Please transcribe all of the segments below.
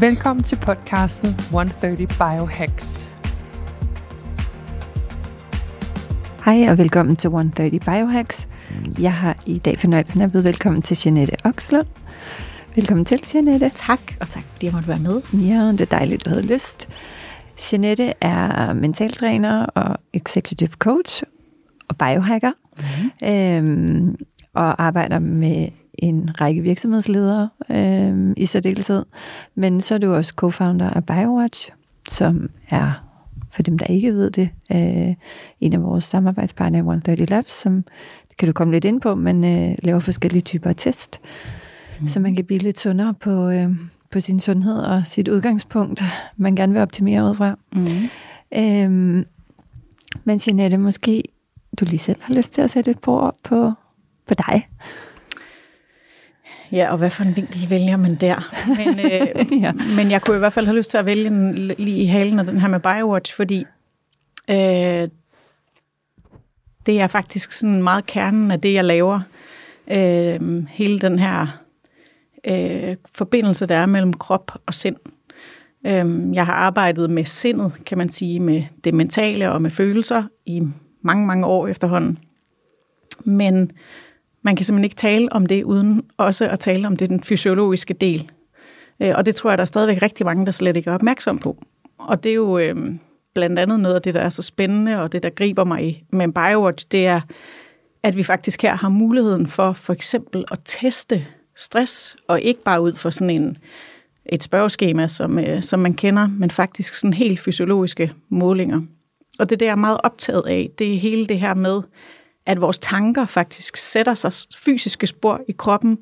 Velkommen til podcasten 130 Biohacks. Hej og velkommen til 130 Biohacks. Jeg har i dag fornøjelsen af at byde velkommen til Jeanette Oxlund. Velkommen til, Jeanette. Tak, og tak fordi jeg måtte være med. Ja, det er dejligt, du havde lyst. Jeanette er mentaltræner og executive coach og biohacker. Mm-hmm. Øhm, og arbejder med en række virksomhedsledere øhm, i særdeleshed. Men så er du også co-founder af BioWatch, som er for dem, der ikke ved det, øh, en af vores samarbejdspartnere, 130 Labs, som det kan du komme lidt ind på, men øh, laver forskellige typer af test, mm. så man kan blive lidt sundere på, øh, på sin sundhed og sit udgangspunkt, man gerne vil optimere ud fra. Mm. Øhm, men Jeanette, måske du lige selv har lyst til at sætte et på, på, på dig. Ja, og hvad for en vinkel vælger man der? Men, øh, ja. men jeg kunne i hvert fald have lyst til at vælge den lige i halen af den her med BioWatch, fordi øh, det er faktisk sådan meget kernen af det, jeg laver. Øh, hele den her øh, forbindelse, der er mellem krop og sind. Øh, jeg har arbejdet med sindet, kan man sige, med det mentale og med følelser i mange, mange år efterhånden. Men man kan simpelthen ikke tale om det, uden også at tale om det den fysiologiske del. Øh, og det tror jeg, der er stadigvæk rigtig mange, der slet ikke er opmærksom på. Og det er jo øh, blandt andet noget af det, der er så spændende, og det, der griber mig i med BioWatch, det er, at vi faktisk her har muligheden for for eksempel at teste stress, og ikke bare ud for sådan en, et spørgeskema, som, øh, som man kender, men faktisk sådan helt fysiologiske målinger. Og det, der er meget optaget af, det er hele det her med, at vores tanker faktisk sætter sig fysiske spor i kroppen,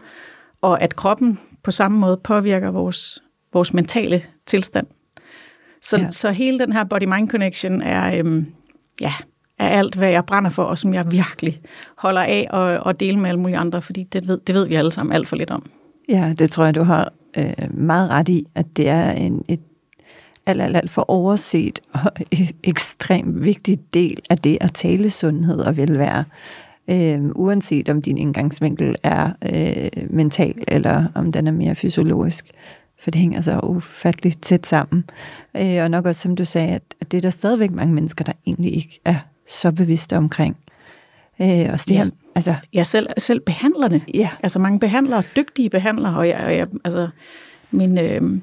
og at kroppen på samme måde påvirker vores, vores mentale tilstand. Så, ja. så hele den her body-mind connection er, øhm, ja, er alt, hvad jeg brænder for, og som jeg virkelig holder af og, og dele med alle mulige andre, fordi det ved, det ved vi alle sammen alt for lidt om. Ja, det tror jeg, du har øh, meget ret i, at det er en, et alt, alt, alt for overset og ekstremt vigtig del af det at tale sundhed og velvære. Øh, uanset om din indgangsvinkel er øh, mental, eller om den er mere fysiologisk. For det hænger så ufatteligt tæt sammen. Øh, og nok også, som du sagde, at, at det er der stadigvæk mange mennesker, der egentlig ikke er så bevidste omkring. Øh, og det her, altså, jeg selv, selv behandlerne. Ja. Altså mange behandlere, dygtige behandlere, og jeg, og jeg altså, min, øh,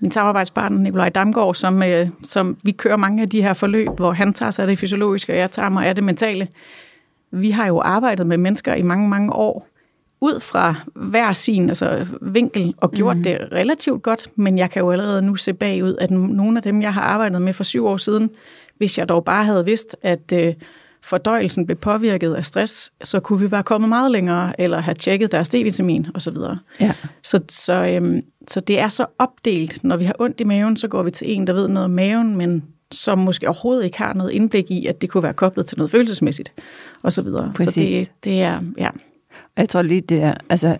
min samarbejdspartner Nikolaj Damgaard, som, øh, som vi kører mange af de her forløb, hvor han tager sig af det fysiologiske, og jeg tager mig af det mentale. Vi har jo arbejdet med mennesker i mange, mange år, ud fra hver sin altså, vinkel, og gjort mm. det relativt godt, men jeg kan jo allerede nu se bagud, at nogle af dem, jeg har arbejdet med for syv år siden, hvis jeg dog bare havde vidst, at øh, fordøjelsen blev påvirket af stress, så kunne vi være kommet meget længere, eller have tjekket deres D-vitamin osv. Ja. Så, så, øhm, så det er så opdelt. Når vi har ondt i maven, så går vi til en, der ved noget om maven, men som måske overhovedet ikke har noget indblik i, at det kunne være koblet til noget følelsesmæssigt osv. Så, så det, det er, ja. Jeg tror lige, det er, altså,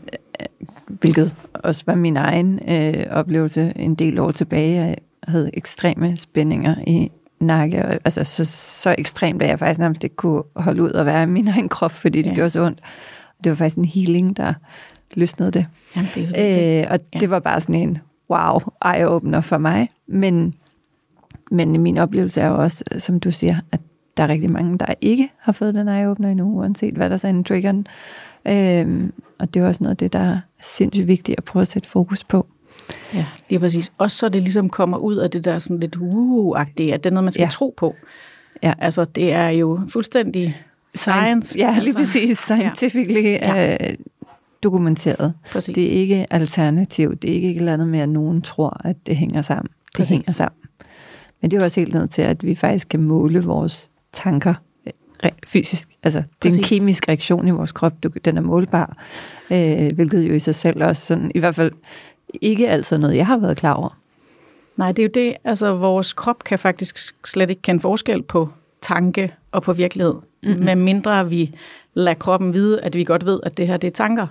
hvilket også var min egen øh, oplevelse en del år tilbage, jeg havde ekstreme spændinger i nakke, altså så, så ekstremt, at jeg faktisk nærmest ikke kunne holde ud og være i min egen krop, fordi det ja. gjorde så ondt. Det var faktisk en healing, der løsnede det. Jamen, det, det. Øh, og ja. det var bare sådan en wow, eye-opener for mig. Men, men min oplevelse er jo også, som du siger, at der er rigtig mange, der ikke har fået den eye-opener endnu, uanset hvad der så er en triggeren. Øh, og det er også noget af det, der er sindssygt vigtigt at prøve at sætte fokus på. Ja, lige præcis. Også så det ligesom kommer ud af det der sådan lidt uh-agtige, at det er noget, man skal ja. tro på. Ja. Altså, det er jo fuldstændig science. Ja, lige altså. præcis. Scientifically ja. uh, dokumenteret. Præcis. Det er ikke alternativ. Det er ikke et eller andet med, at nogen tror, at det hænger sammen. Det præcis. hænger sammen. Men det er også helt ned til, at vi faktisk kan måle vores tanker fysisk. Altså, det Præcis. er en kemisk reaktion i vores krop, den er målbar, øh, hvilket jo i sig selv også sådan, i hvert fald ikke altid noget, jeg har været klar over. Nej, det er jo det. Altså, vores krop kan faktisk slet ikke kende forskel på tanke og på virkelighed. Mm-hmm. Med mindre vi lader kroppen vide, at vi godt ved, at det her det er tanker.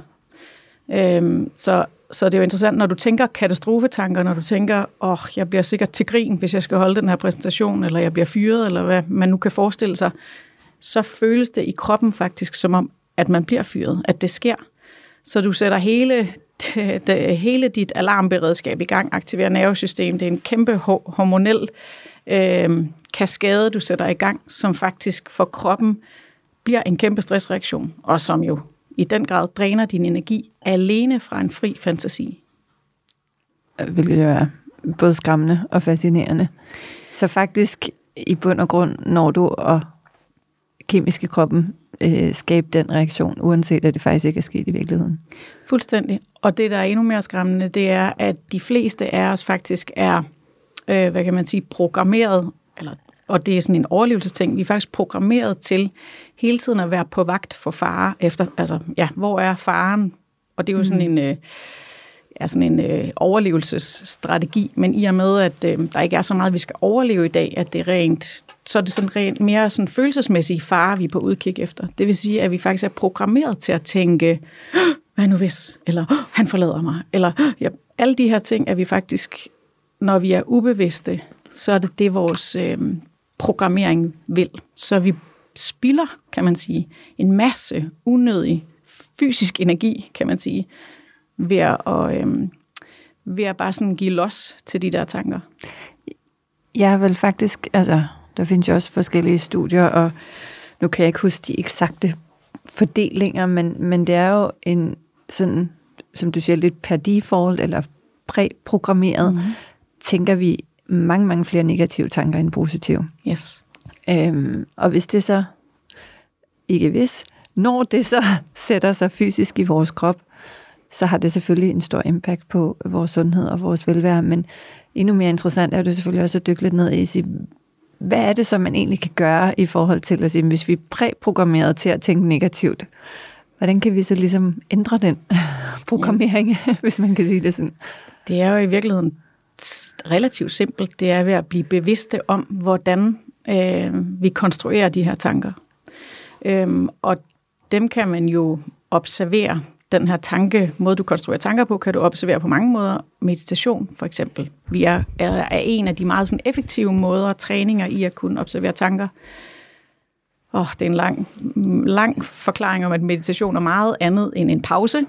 Øhm, så, så det er jo interessant, når du tænker katastrofetanker, når du tænker, åh, oh, jeg bliver sikkert til grin, hvis jeg skal holde den her præsentation, eller jeg bliver fyret, eller hvad man nu kan forestille sig, så føles det i kroppen faktisk som om, at man bliver fyret, at det sker. Så du sætter hele, det, det, hele dit alarmberedskab i gang, aktiverer nervesystem. Det er en kæmpe hormonel øh, kaskade, du sætter i gang, som faktisk for kroppen bliver en kæmpe stressreaktion, og som jo i den grad dræner din energi alene fra en fri fantasi. Hvilket jo er både skræmmende og fascinerende. Så faktisk i bund og grund når du at kemisk i kroppen øh, skabe den reaktion, uanset at det faktisk ikke er sket i virkeligheden. Fuldstændig. Og det, der er endnu mere skræmmende, det er, at de fleste af os faktisk er, øh, hvad kan man sige, programmeret, eller, og det er sådan en overlevelsesting, vi er faktisk programmeret til hele tiden at være på vagt for fare efter, altså, ja, hvor er faren? Og det er jo sådan mm. en... Øh, er sådan en øh, overlevelsesstrategi, men i og med, at øh, der ikke er så meget, vi skal overleve i dag, at det er rent, så er det sådan rent mere sådan følelsesmæssige fare, vi er på udkig efter. Det vil sige, at vi faktisk er programmeret til at tænke, hvad nu hvis? Eller, han forlader mig. Eller, ja, alle de her ting er vi faktisk, når vi er ubevidste, så er det det, vores øh, programmering vil. Så vi spilder, kan man sige, en masse unødig fysisk energi, kan man sige, ved at, og, øhm, ved at bare sådan give los til de der tanker. Jeg vil faktisk, altså, der findes jo også forskellige studier, og nu kan jeg ikke huske de eksakte fordelinger, men, men det er jo en sådan, som du siger, lidt per default, eller præprogrammeret, mm-hmm. tænker vi mange, mange flere negative tanker end positive. Yes. Øhm, og hvis det så, ikke hvis, når det så sætter sig fysisk i vores krop, så har det selvfølgelig en stor impact på vores sundhed og vores velvære. Men endnu mere interessant er det selvfølgelig også at dykke lidt ned i, sige, hvad er det, som man egentlig kan gøre i forhold til at sige, hvis vi er præprogrammeret til at tænke negativt, hvordan kan vi så ligesom ændre den programmering, ja. hvis man kan sige det sådan? Det er jo i virkeligheden relativt simpelt. Det er ved at blive bevidste om, hvordan øh, vi konstruerer de her tanker. Øhm, og dem kan man jo observere den her tanke, måde du konstruerer tanker på, kan du observere på mange måder. Meditation for eksempel. Vi er, er en af de meget sådan, effektive måder og træninger i at kunne observere tanker. Oh, det er en lang, lang forklaring om, at meditation er meget andet end en pause.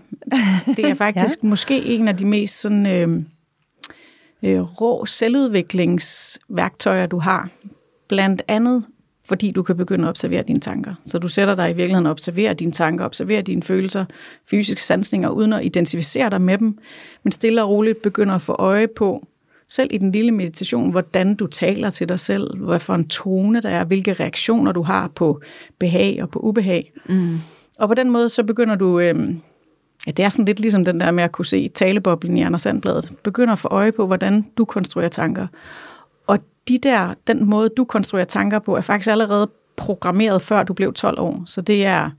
Det er faktisk ja. måske en af de mest sådan, øh, øh, rå selvudviklingsværktøjer, du har. Blandt andet fordi du kan begynde at observere dine tanker. Så du sætter dig i virkeligheden og observerer dine tanker, observerer dine følelser, fysiske sansninger, uden at identificere dig med dem, men stille og roligt begynder at få øje på, selv i den lille meditation, hvordan du taler til dig selv, hvad for en tone der er, hvilke reaktioner du har på behag og på ubehag. Mm. Og på den måde, så begynder du, øh, ja, det er sådan lidt ligesom den der med at kunne se taleboblen i Anders Sandbladet, begynder at få øje på, hvordan du konstruerer tanker de der, den måde, du konstruerer tanker på, er faktisk allerede programmeret, før du blev 12 år. Så det er,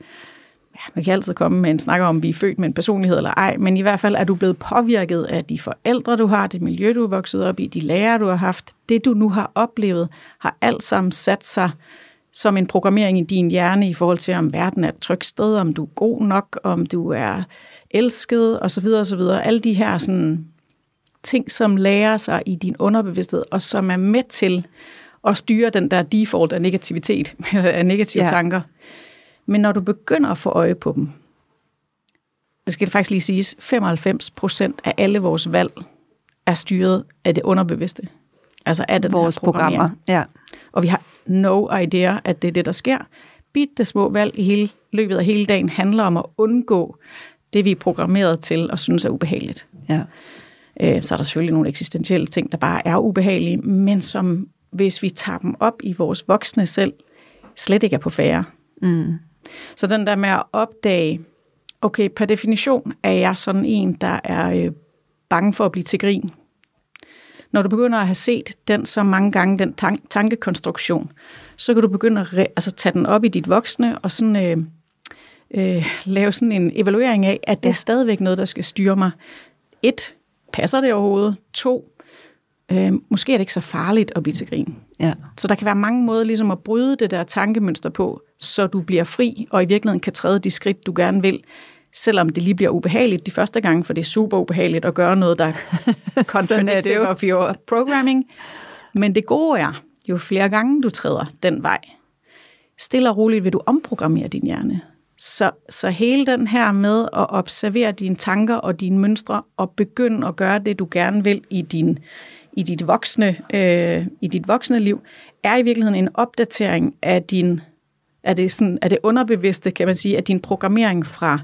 ja, man kan altid komme med en snak om, vi er født med en personlighed eller ej, men i hvert fald er du blevet påvirket af de forældre, du har, det miljø, du er vokset op i, de lærere, du har haft. Det, du nu har oplevet, har alt sammen sat sig som en programmering i din hjerne i forhold til, om verden er et trygt sted, om du er god nok, om du er elsket osv. osv. Alle de her sådan, ting, som lærer sig i din underbevidsthed, og som er med til at styre den der default af negativitet, af negative ja. tanker. Men når du begynder at få øje på dem, det skal faktisk lige siges, 95 procent af alle vores valg er styret af det underbevidste. Altså af den vores programmer. Ja. Og vi har no idea, at det er det, der sker. Bitte små valg i hele løbet af hele dagen handler om at undgå det, vi er programmeret til og synes er ubehageligt. Ja. Øh, så er der selvfølgelig nogle eksistentielle ting, der bare er ubehagelige, men som hvis vi tager dem op i vores voksne selv, slet ikke er på færre. Mm. Så den der med at opdage, okay, per definition er jeg sådan en, der er øh, bange for at blive til grin. Når du begynder at have set den så mange gange, den tan- tankekonstruktion, så kan du begynde at re- altså, tage den op i dit voksne og sådan, øh, øh, lave sådan en evaluering af, at det er stadigvæk noget, der skal styre mig. Et, passer det overhovedet? To, øh, måske er det ikke så farligt at blive til grin. Ja. Så der kan være mange måder ligesom at bryde det der tankemønster på, så du bliver fri, og i virkeligheden kan træde de skridt, du gerne vil, selvom det lige bliver ubehageligt de første gange, for det er super ubehageligt at gøre noget, der contradictive of your programming. Men det gode er, jo flere gange du træder den vej, stille og roligt vil du omprogrammere din hjerne. Så, så hele den her med at observere dine tanker og dine mønstre, og begynde at gøre det, du gerne vil i din i dit voksne, øh, i dit voksne liv, er i virkeligheden en opdatering af din er det, sådan, er det underbevidste, kan man sige, af din programmering fra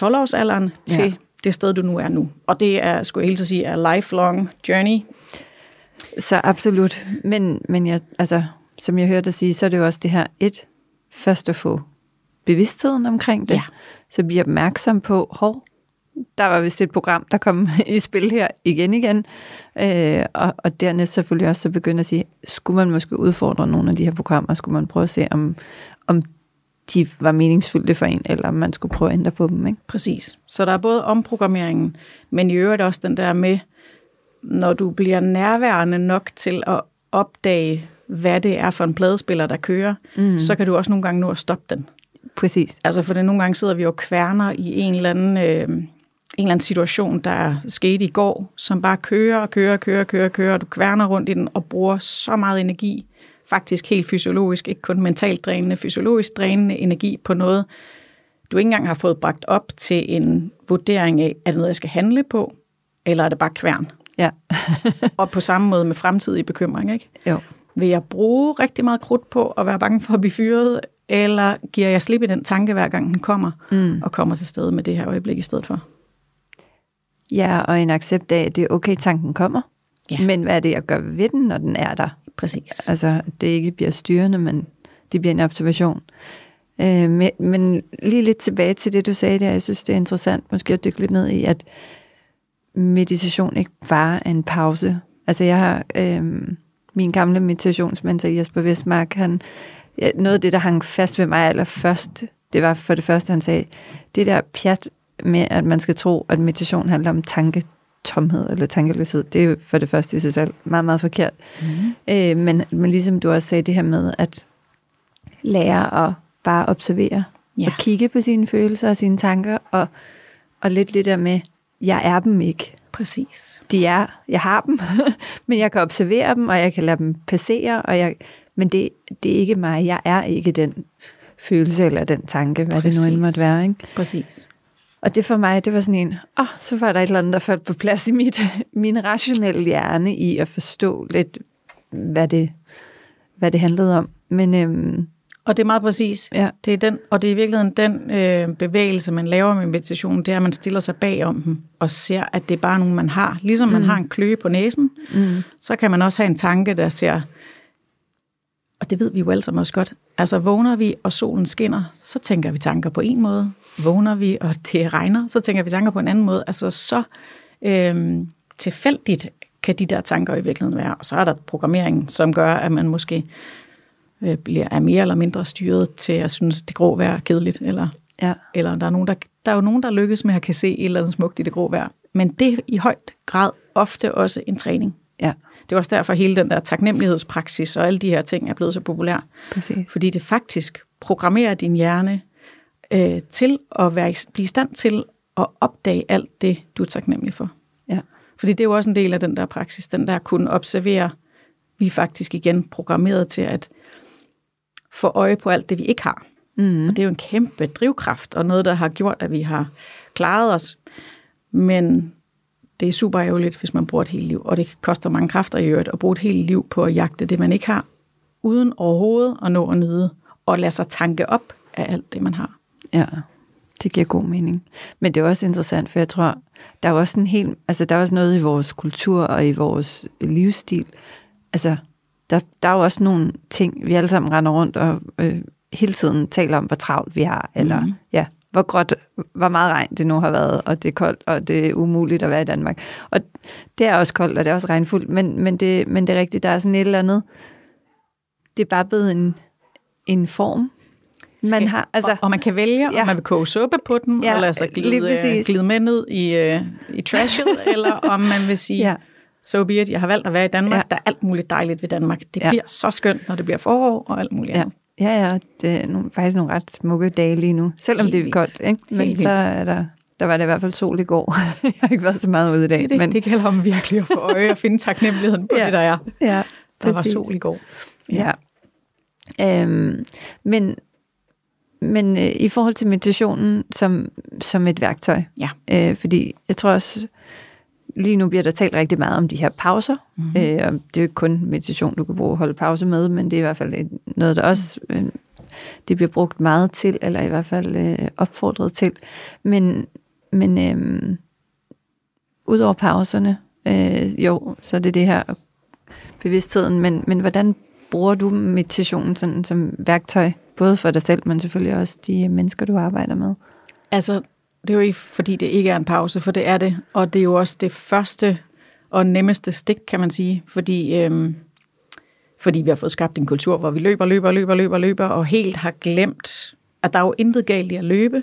12-årsalderen til ja. det sted, du nu er nu. Og det er, skulle jeg helt sige, er lifelong journey. Så absolut. Men, men jeg, altså, som jeg hørte dig sige, så er det jo også det her, et, først at få bevidstheden omkring det, ja. så bliver opmærksom på, hov, der var vist et program, der kom i spil her igen igen. Øh, og, og dernæst selvfølgelig også så begynde at sige, skulle man måske udfordre nogle af de her programmer, skulle man prøve at se, om, om de var meningsfyldte for en, eller om man skulle prøve at ændre på dem. Ikke? Præcis. Så der er både omprogrammeringen, men i øvrigt også den der med, når du bliver nærværende nok til at opdage, hvad det er for en pladespiller, der kører, mm. så kan du også nogle gange nå at stoppe den. Præcis. Altså, for det nogle gange sidder vi jo kværner i en eller anden... Øh, en eller anden situation, der skete i går, som bare kører og kører og kører og kører, kører, og du kværner rundt i den og bruger så meget energi, faktisk helt fysiologisk, ikke kun mentalt drænende, fysiologisk drænende energi på noget, du ikke engang har fået bragt op til en vurdering af, er det noget, jeg skal handle på, eller er det bare kværn? Ja. og på samme måde med fremtidig bekymring, ikke? Jo. Vil jeg bruge rigtig meget krudt på at være bange for at blive fyret, eller giver jeg slip i den tanke, hver gang den kommer, mm. og kommer til stede med det her øjeblik i stedet for? Ja, og en accept af, at det er okay, tanken kommer. Ja. Men hvad er det, jeg gør ved den, når den er der? Præcis. Altså, det ikke bliver styrende, men det bliver en observation. Øh, men, men lige lidt tilbage til det, du sagde der, jeg synes, det er interessant måske at dykke lidt ned i, at meditation ikke bare er en pause. Altså, jeg har øh, min gamle meditationsmentor Jesper Vestmark, han, ja, noget af det, der hang fast ved mig allerførst, det var for det første, han sagde, det der pjat med, at man skal tro, at meditation handler om tanketomhed eller tankeløshed. Det er jo for det første i sig selv meget, meget forkert. Mm. Øh, men, men ligesom du også sagde det her med, at lære at bare observere ja. og kigge på sine følelser og sine tanker, og, og lidt lidt der med, jeg er dem ikke. Præcis. De er, jeg har dem, men jeg kan observere dem, og jeg kan lade dem passere, og jeg, men det, det er ikke mig. Jeg er ikke den følelse eller den tanke, hvad Præcis. det nu end måtte være. Ikke? Præcis. Og det for mig, det var sådan en, åh, oh, så var der et eller andet, der faldt på plads i mit, min rationelle hjerne i at forstå lidt, hvad det, hvad det handlede om. Men, øhm, og det er meget præcis. Ja. Det er den, og det er i virkeligheden den øh, bevægelse, man laver med meditation, det er, at man stiller sig bag om dem og ser, at det er bare nogen, man har. Ligesom mm. man har en kløe på næsen, mm. så kan man også have en tanke, der ser, og det ved vi jo alle sammen også godt, altså vågner vi, og solen skinner, så tænker vi tanker på en måde vågner vi, og det regner, så tænker vi tanker på en anden måde. Altså så øhm, tilfældigt kan de der tanker i virkeligheden være. Og så er der programmering, som gør, at man måske øh, bliver, er mere eller mindre styret til at synes, det grå vejr er kedeligt. Eller, ja. eller der, er nogen, der, der er jo nogen, der lykkes med at kan se et eller andet smukt i det grå vejr. Men det er i højt grad ofte også en træning. Ja. Det er også derfor, hele den der taknemmelighedspraksis og alle de her ting er blevet så populær. Præcis. Fordi det faktisk programmerer din hjerne øh, til at være, blive i stand til at opdage alt det, du er taknemmelig for. Ja. Fordi det er jo også en del af den der praksis, den der kunne observere, vi er faktisk igen programmeret til at få øje på alt det, vi ikke har. Mm. Og det er jo en kæmpe drivkraft, og noget, der har gjort, at vi har klaret os. Men det er super ærgerligt, hvis man bruger et helt liv, og det koster mange kræfter i øvrigt at bruge et helt liv på at jagte det, man ikke har, uden overhovedet at nå at nyde, og lade sig tanke op af alt det, man har. Ja, det giver god mening. Men det er også interessant, for jeg tror, der er også en helt, altså der er også noget i vores kultur og i vores livsstil. Altså, der, der er jo også nogle ting, vi alle sammen render rundt og øh, hele tiden taler om, hvor travlt vi har, eller mm. ja, hvor gråt, hvor meget regn det nu har været, og det er koldt, og det er umuligt at være i Danmark. Og det er også koldt, og det er også regnfuldt, men, men, det, men det er rigtigt, der er sådan et eller andet, det er bare blevet en, en form, man har, altså, og, og man kan vælge, ja. om man vil koge suppe på den, ja, og lade sig glide, glide med ned i, uh, i trashet, eller om man vil sige, ja. so be it, jeg har valgt at være i Danmark, ja. der er alt muligt dejligt ved Danmark. Det ja. bliver så skønt, når det bliver forår og alt muligt ja. andet. Ja, ja, det er nogle, faktisk nogle ret smukke dage lige nu, selvom Helt det er koldt. Ikke? Men Helt så er der, der var det i hvert fald sol i går. jeg har ikke været så meget ude i dag. Det, det, men... det gælder om virkelig at få øje og finde taknemmeligheden på ja. det, der er. Ja, der præcis. var sol i går. Ja. ja. Øhm, men men øh, i forhold til meditationen som, som et værktøj, ja. øh, fordi jeg tror også, lige nu bliver der talt rigtig meget om de her pauser, mm-hmm. øh, og det er jo ikke kun meditation, du kan bruge at holde pause med, men det er i hvert fald noget, der også øh, det bliver brugt meget til, eller i hvert fald øh, opfordret til. Men, men øh, ud over pauserne, øh, jo, så er det det her bevidstheden, men, men hvordan bruger du meditationen sådan, som værktøj, både for dig selv, men selvfølgelig også de mennesker, du arbejder med? Altså, det er jo ikke, fordi det ikke er en pause, for det er det, og det er jo også det første og nemmeste stik, kan man sige, fordi, øhm, fordi vi har fået skabt en kultur, hvor vi løber, løber, løber, løber, løber, og helt har glemt, at der er jo intet galt i at løbe,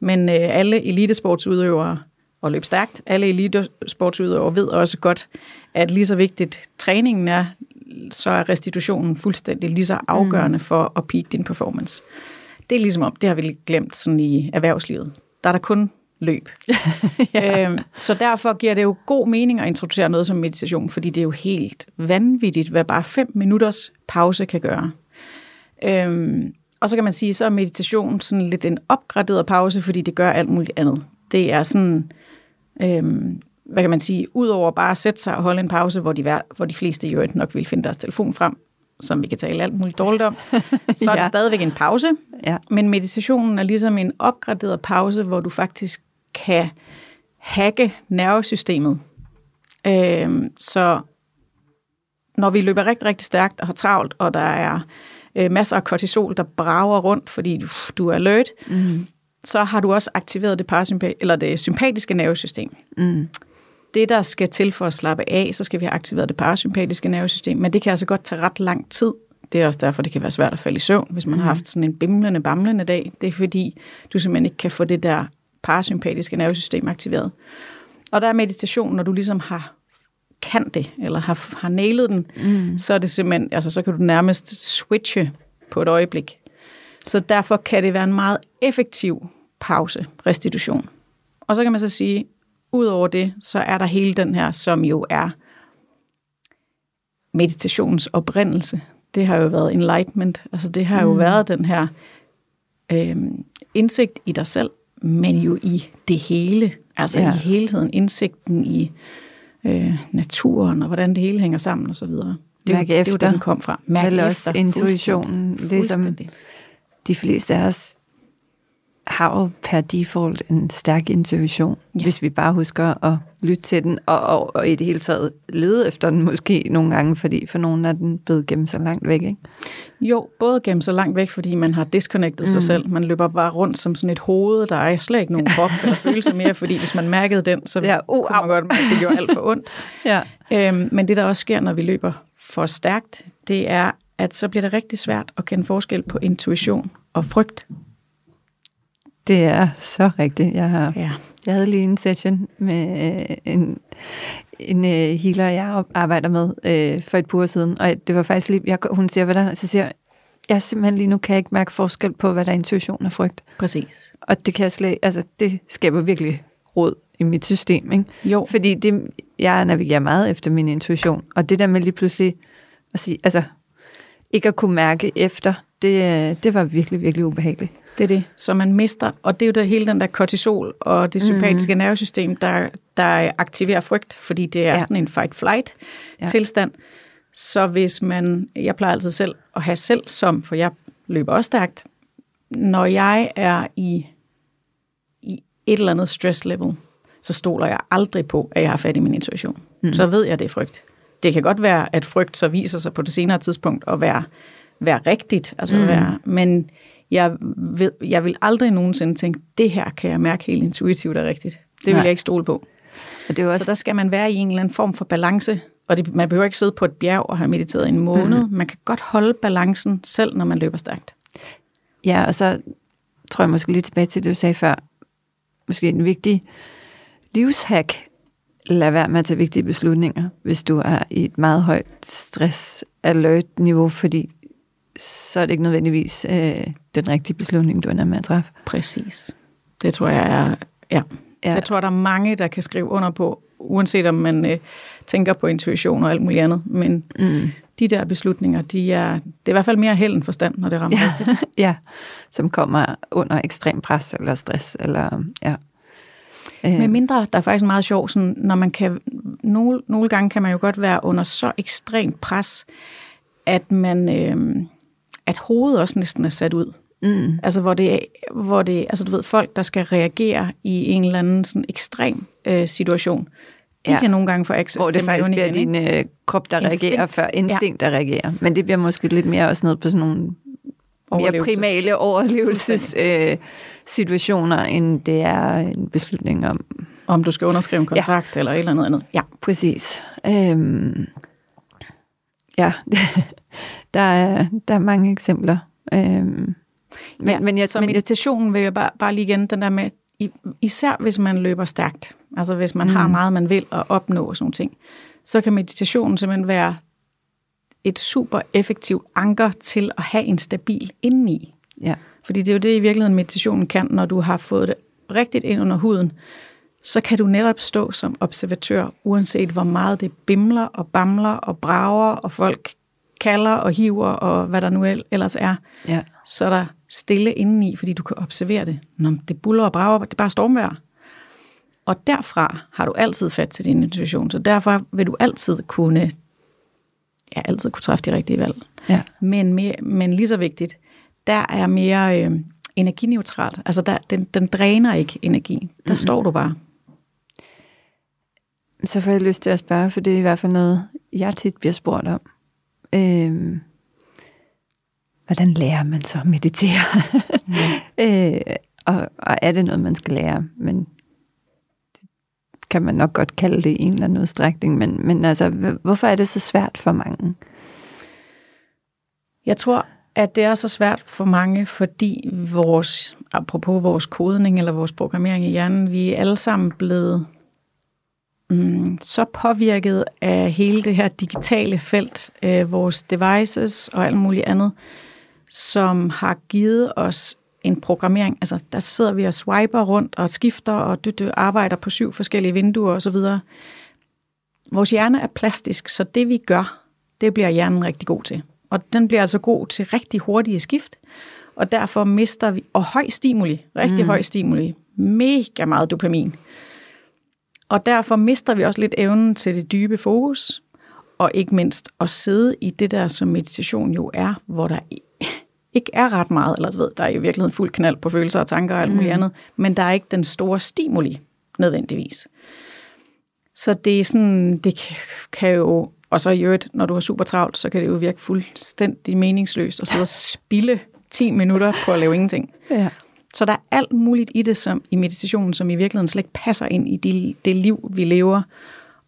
men øh, alle elitesportsudøvere, og løb stærkt, alle elitesportsudøvere ved også godt, at lige så vigtigt træningen er, så er restitutionen fuldstændig lige så afgørende mm. for at peak din performance. Det er ligesom om, det har vi glemt sådan i erhvervslivet. Der er der kun løb. ja. øhm, så derfor giver det jo god mening at introducere noget som meditation, fordi det er jo helt vanvittigt, hvad bare fem minutters pause kan gøre. Øhm, og så kan man sige, så er meditation sådan lidt en opgraderet pause, fordi det gør alt muligt andet. Det er sådan, øhm, hvad kan man sige, udover bare at sætte sig og holde en pause, hvor de, hvor de fleste jo nok vil finde deres telefon frem, som vi kan tale alt muligt dårligt om, så er det ja. stadigvæk en pause. Ja. Men meditationen er ligesom en opgraderet pause, hvor du faktisk kan hacke nervesystemet. Øhm, så når vi løber rigtig, rigtig stærkt og har travlt, og der er øh, masser af kortisol, der brager rundt, fordi du, du er alert, mm. så har du også aktiveret det, parasympa- eller det sympatiske nervesystem. Mm det, der skal til for at slappe af, så skal vi have aktiveret det parasympatiske nervesystem, men det kan altså godt tage ret lang tid. Det er også derfor, det kan være svært at falde i søvn, hvis man har haft sådan en bimlende, bamlende dag. Det er fordi, du simpelthen ikke kan få det der parasympatiske nervesystem aktiveret. Og der er meditation, når du ligesom har kan det, eller har, har nailet den, mm. så er det simpelthen, altså så kan du nærmest switche på et øjeblik. Så derfor kan det være en meget effektiv pause, restitution. Og så kan man så sige, Udover det, så er der hele den her, som jo er meditationens oprindelse. Det har jo været enlightenment. Altså det har jo mm. været den her øh, indsigt i dig selv, men jo i det hele. Altså ja. i hele tiden indsigten i øh, naturen, og hvordan det hele hænger sammen osv. Det, Mærke er efter. det er jo den kom fra. Mærke efter. også intuitionen. Fuldstændig. Det som de fleste af os har jo per default en stærk intuition, ja. hvis vi bare husker at lytte til den, og, og, og i det hele taget lede efter den måske nogle gange, fordi for nogen er den blevet gemt så langt væk, ikke? Jo, både gemt så langt væk, fordi man har disconnected mm. sig selv. Man løber bare rundt som sådan et hoved, der er slet ikke nogen krop eller følelse mere, fordi hvis man mærkede den, så ja, uh, kunne man godt mærke, at det gjorde alt for ondt. ja. øhm, men det, der også sker, når vi løber for stærkt, det er, at så bliver det rigtig svært at kende forskel på intuition og frygt. Det er så rigtigt. Jeg, har, ja. jeg havde lige en session med øh, en, en uh, healer, jeg arbejder med øh, for et par uger siden, og det var faktisk lige, jeg, hun siger, hvordan, så siger jeg simpelthen lige nu kan jeg ikke mærke forskel på, hvad der er intuition og frygt. Præcis. Og det kan jeg slet, altså det skaber virkelig råd i mit system, ikke? Jo. Fordi det, jeg navigerer meget efter min intuition, og det der med lige pludselig at sige, altså ikke at kunne mærke efter, det, det var virkelig, virkelig ubehageligt. Det er det, så man mister, og det er jo det, hele den der kortisol og det sympatiske mm. nervesystem, der, der aktiverer frygt, fordi det er ja. sådan en fight-flight-tilstand. Ja. Så hvis man, jeg plejer altid selv at have selv som, for jeg løber også stærkt, når jeg er i, i et eller andet stress level, så stoler jeg aldrig på, at jeg har fat i min intuition. Mm. Så ved jeg, det er frygt. Det kan godt være, at frygt så viser sig på det senere tidspunkt at være, være rigtigt, altså mm. være, men jeg, ved, jeg vil aldrig nogensinde tænke, det her kan jeg mærke helt intuitivt er rigtigt. Det vil Nej. jeg ikke stole på. Og det er også... Så der skal man være i en eller anden form for balance. Og det, man behøver ikke sidde på et bjerg og have mediteret en måned. Mm. Man kan godt holde balancen selv, når man løber stærkt. Ja, og så tror jeg måske lige tilbage til det, du sagde før. Måske en vigtig livshack. Lad være med at tage vigtige beslutninger, hvis du er i et meget højt stress-alert-niveau, fordi så er det ikke nødvendigvis øh, den rigtige beslutning, du ender med at træffe. Præcis. Det tror jeg er, ja. ja. Jeg tror, der er mange, der kan skrive under på, uanset om man øh, tænker på intuition og alt muligt andet. Men mm. de der beslutninger, de er, det er i hvert fald mere held end forstand, når det rammer ja. rigtigt. ja, som kommer under ekstrem pres eller stress. Eller, ja. Med øh. mindre, der er faktisk meget sjovt, sådan, når man kan, nogle, nogle gange kan man jo godt være under så ekstremt pres, at man, øh, at hovedet også næsten er sat ud. Mm. Altså hvor det, hvor det, altså du ved, folk, der skal reagere i en eller anden sådan ekstrem øh, situation, de ja. kan nogle gange få access Hvor det faktisk bliver din øh, krop, der instinkt. reagerer, før instinkt, ja. der reagerer. Men det bliver måske lidt mere også noget på sådan nogle mere primale overlevelsessituationer, øh, end det er en beslutning om... Om du skal underskrive en kontrakt ja. eller et eller andet andet. Ja, præcis. Øhm, ja, der er, der er mange eksempler. Øhm, men, ja, men jeg, så men meditationen vil jeg bare, bare lige igen, den der med, især hvis man løber stærkt, altså hvis man mm. har meget, man vil at opnå og sådan ting, så kan meditationen simpelthen være et super effektivt anker til at have en stabil indeni. Ja. Fordi det er jo det i virkeligheden meditationen kan, når du har fået det rigtigt ind under huden, så kan du netop stå som observatør, uanset hvor meget det bimler og bamler og brager, og folk kalder og hiver, og hvad der nu ellers er. Ja. Så er der stille indeni, fordi du kan observere det. Når det buller og brager, det er bare stormvejr. Og derfra har du altid fat til din intuition, så derfor vil du altid kunne, ja, altid kunne træffe de rigtige valg. Ja. Men, mere, men lige så vigtigt, der er mere øh, energineutralt. Altså der, den, den dræner ikke energi. Der mm-hmm. står du bare. Så får jeg lyst til at spørge, for det er i hvert fald noget, jeg tit bliver spurgt om. Øh, hvordan lærer man så at meditere? Mm. øh, og, og er det noget, man skal lære? Men det kan man nok godt kalde det i en eller anden udstrækning. Men, men altså, hvorfor er det så svært for mange? Jeg tror, at det er så svært for mange, fordi vores, apropos vores kodning eller vores programmering i hjernen, vi er alle sammen blevet mm, så påvirket af hele det her digitale felt, øh, vores devices og alt muligt andet, som har givet os en programmering. Altså, der sidder vi og swiper rundt og skifter og du, du arbejder på syv forskellige vinduer osv. Vores hjerne er plastisk, så det vi gør, det bliver hjernen rigtig god til. Og den bliver altså god til rigtig hurtige skift, og derfor mister vi, og høj stimuli, rigtig mm. høj stimuli, mega meget dopamin. Og derfor mister vi også lidt evnen til det dybe fokus, og ikke mindst at sidde i det der, som meditation jo er, hvor der ikke er ret meget, eller du ved, der er i virkeligheden fuld knald på følelser og tanker og alt muligt mm. andet, men der er ikke den store stimuli nødvendigvis. Så det er sådan, det kan jo, og så i øvrigt, når du er super travlt, så kan det jo virke fuldstændig meningsløst at sidde og spille 10 minutter på at lave ingenting. Ja. Så der er alt muligt i det som i meditationen, som i virkeligheden slet ikke passer ind i de, det liv, vi lever.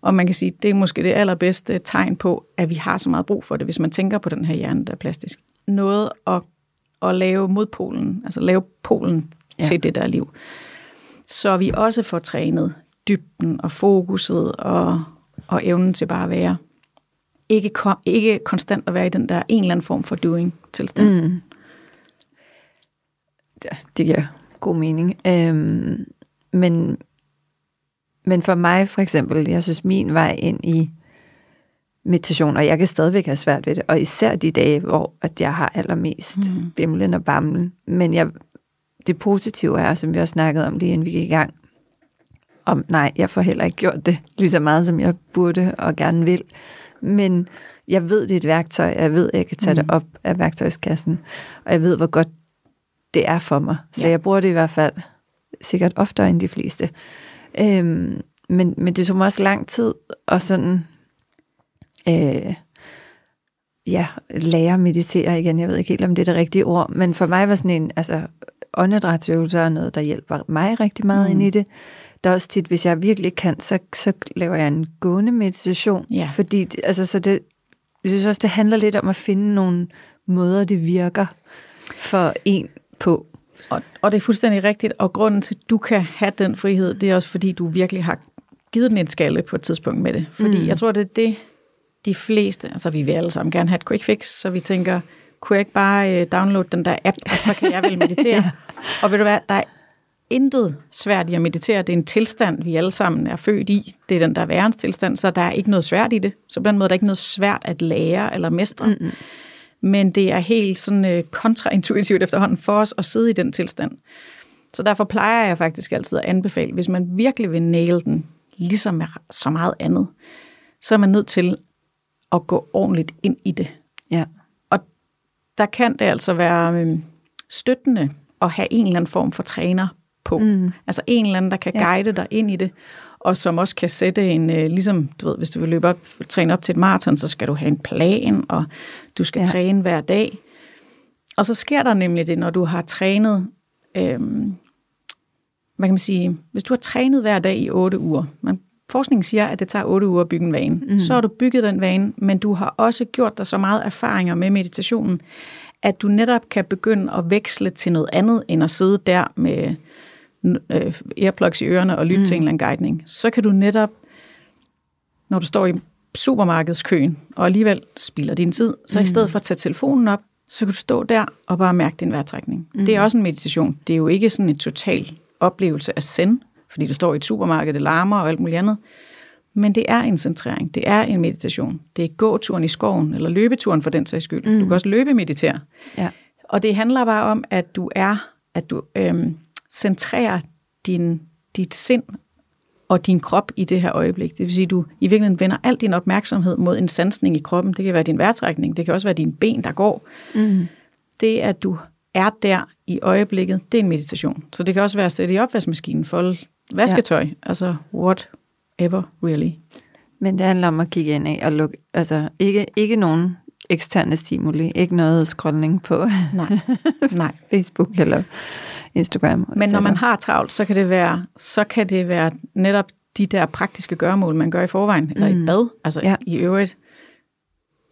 Og man kan sige, det er måske det allerbedste tegn på, at vi har så meget brug for det, hvis man tænker på den her hjerne, der er plastisk. Noget at, at lave modpolen, altså lave polen ja. til det der liv. Så vi også får trænet dybden og fokuset og, og evnen til bare at være. Ikke, ikke konstant at være i den der en eller anden form for doing-tilstand. Mm det giver god mening. Øhm, men, men for mig for eksempel, jeg synes min vej ind i meditation, og jeg kan stadigvæk have svært ved det, og især de dage, hvor at jeg har allermest mm. bimlen og bamlen. Men jeg, det positive er, som vi også snakkede om lige inden vi gik i gang, om nej, jeg får heller ikke gjort det lige så meget, som jeg burde og gerne vil. Men jeg ved, det er et værktøj, jeg ved, at jeg kan tage mm. det op af værktøjskassen, og jeg ved, hvor godt det er for mig. Så ja. jeg bruger det i hvert fald sikkert oftere end de fleste. Øhm, men, men det tog mig også lang tid at sådan, øh, ja, lære at meditere igen. Jeg ved ikke helt, om det er det rigtige ord, men for mig var sådan en, altså, åndedrætsøvelser er noget, der hjælper mig rigtig meget mm. ind i det. Der er også tit, hvis jeg virkelig kan, så, så laver jeg en gående meditation. Ja. Fordi, det, altså, så det, jeg synes også, det handler lidt om at finde nogle måder, det virker for en på. Og, og det er fuldstændig rigtigt, og grunden til, at du kan have den frihed, det er også fordi, du virkelig har givet den en skalle på et tidspunkt med det. Fordi mm. jeg tror, det er det, de fleste, altså vi vil alle sammen gerne have et quick fix, så vi tænker, kunne jeg ikke bare øh, downloade den der app, og så kan jeg vel meditere? ja. Og ved du hvad, der er intet svært i at meditere. Det er en tilstand, vi alle sammen er født i. Det er den der værens tilstand, så der er ikke noget svært i det. Så på den måde er der ikke noget svært at lære eller mestre. Mm-hmm. Men det er helt sådan øh, kontraintuitivt efterhånden for os at sidde i den tilstand. Så derfor plejer jeg faktisk altid at anbefale, hvis man virkelig vil nail den, ligesom med så meget andet, så er man nødt til at gå ordentligt ind i det. Ja. Og der kan det altså være øh, støttende at have en eller anden form for træner på. Mm. Altså en eller anden, der kan guide ja. dig ind i det, og som også kan sætte en, øh, ligesom, du ved, hvis du vil løbe op, træne op til et maraton, så skal du have en plan, og du skal ja. træne hver dag. Og så sker der nemlig det, når du har trænet, øh, hvad kan man sige, hvis du har trænet hver dag i 8 uger, man, forskningen siger, at det tager 8 uger at bygge en vane, mm. så har du bygget den vane, men du har også gjort dig så meget erfaringer med meditationen, at du netop kan begynde at veksle til noget andet, end at sidde der med øh, earplugs i ørerne og lytte mm. til en eller anden guidning, så kan du netop, når du står i supermarkedskøen, og alligevel spilder din tid, så mm. i stedet for at tage telefonen op, så kan du stå der og bare mærke din vejrtrækning. Mm. Det er også en meditation. Det er jo ikke sådan en total oplevelse af send, fordi du står i et supermarked, det larmer og alt muligt andet. Men det er en centrering. Det er en meditation. Det er gåturen i skoven, eller løbeturen for den sags skyld. Mm. Du kan også løbe meditere. Ja. Og det handler bare om, at du er, at du øhm, centrerer din, dit sind og din krop i det her øjeblik. Det vil sige, at du i virkeligheden vender al din opmærksomhed mod en sansning i kroppen. Det kan være din vejrtrækning, det kan også være dine ben, der går. Mm. Det, at du er der i øjeblikket, det er en meditation. Så det kan også være at sætte i opvaskemaskinen, folde vasketøj, ja. altså whatever really. Men det handler om at kigge ind af og lukke, altså ikke, ikke nogen eksterne stimuli, ikke noget scrolling på nej. Nej. Facebook eller Instagram. Men når man har travlt, så kan det være, så kan det være netop de der praktiske gørmål, man gør i forvejen, mm. eller i et bad. Altså ja. i øvrigt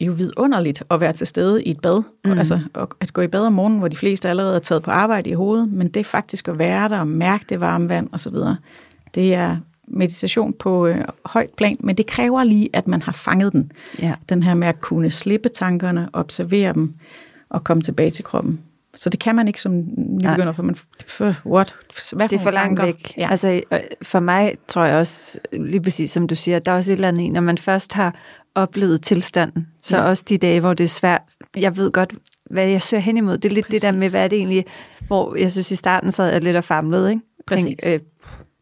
jo vidunderligt at være til stede i et bad. Mm. Altså at gå i bad om morgenen, hvor de fleste allerede er taget på arbejde i hovedet, men det faktisk at være der og mærke det varme vand osv., det er meditation på øh, højt plan, men det kræver lige, at man har fanget den. Ja. Den her med at kunne slippe tankerne, observere dem og komme tilbage til kroppen. Så det kan man ikke som nybegynder, for man, for, what? Hvad det er for langt væk. Ja. Altså, øh, for mig tror jeg også, lige præcis som du siger, der er også et eller andet i, når man først har oplevet tilstanden, så ja. også de dage, hvor det er svært. Jeg ved godt, hvad jeg søger hen imod. Det er lidt præcis. det der med, hvad er det egentlig, hvor jeg synes i starten sad jeg lidt og famlede, ikke? Præcis. Tænk, øh,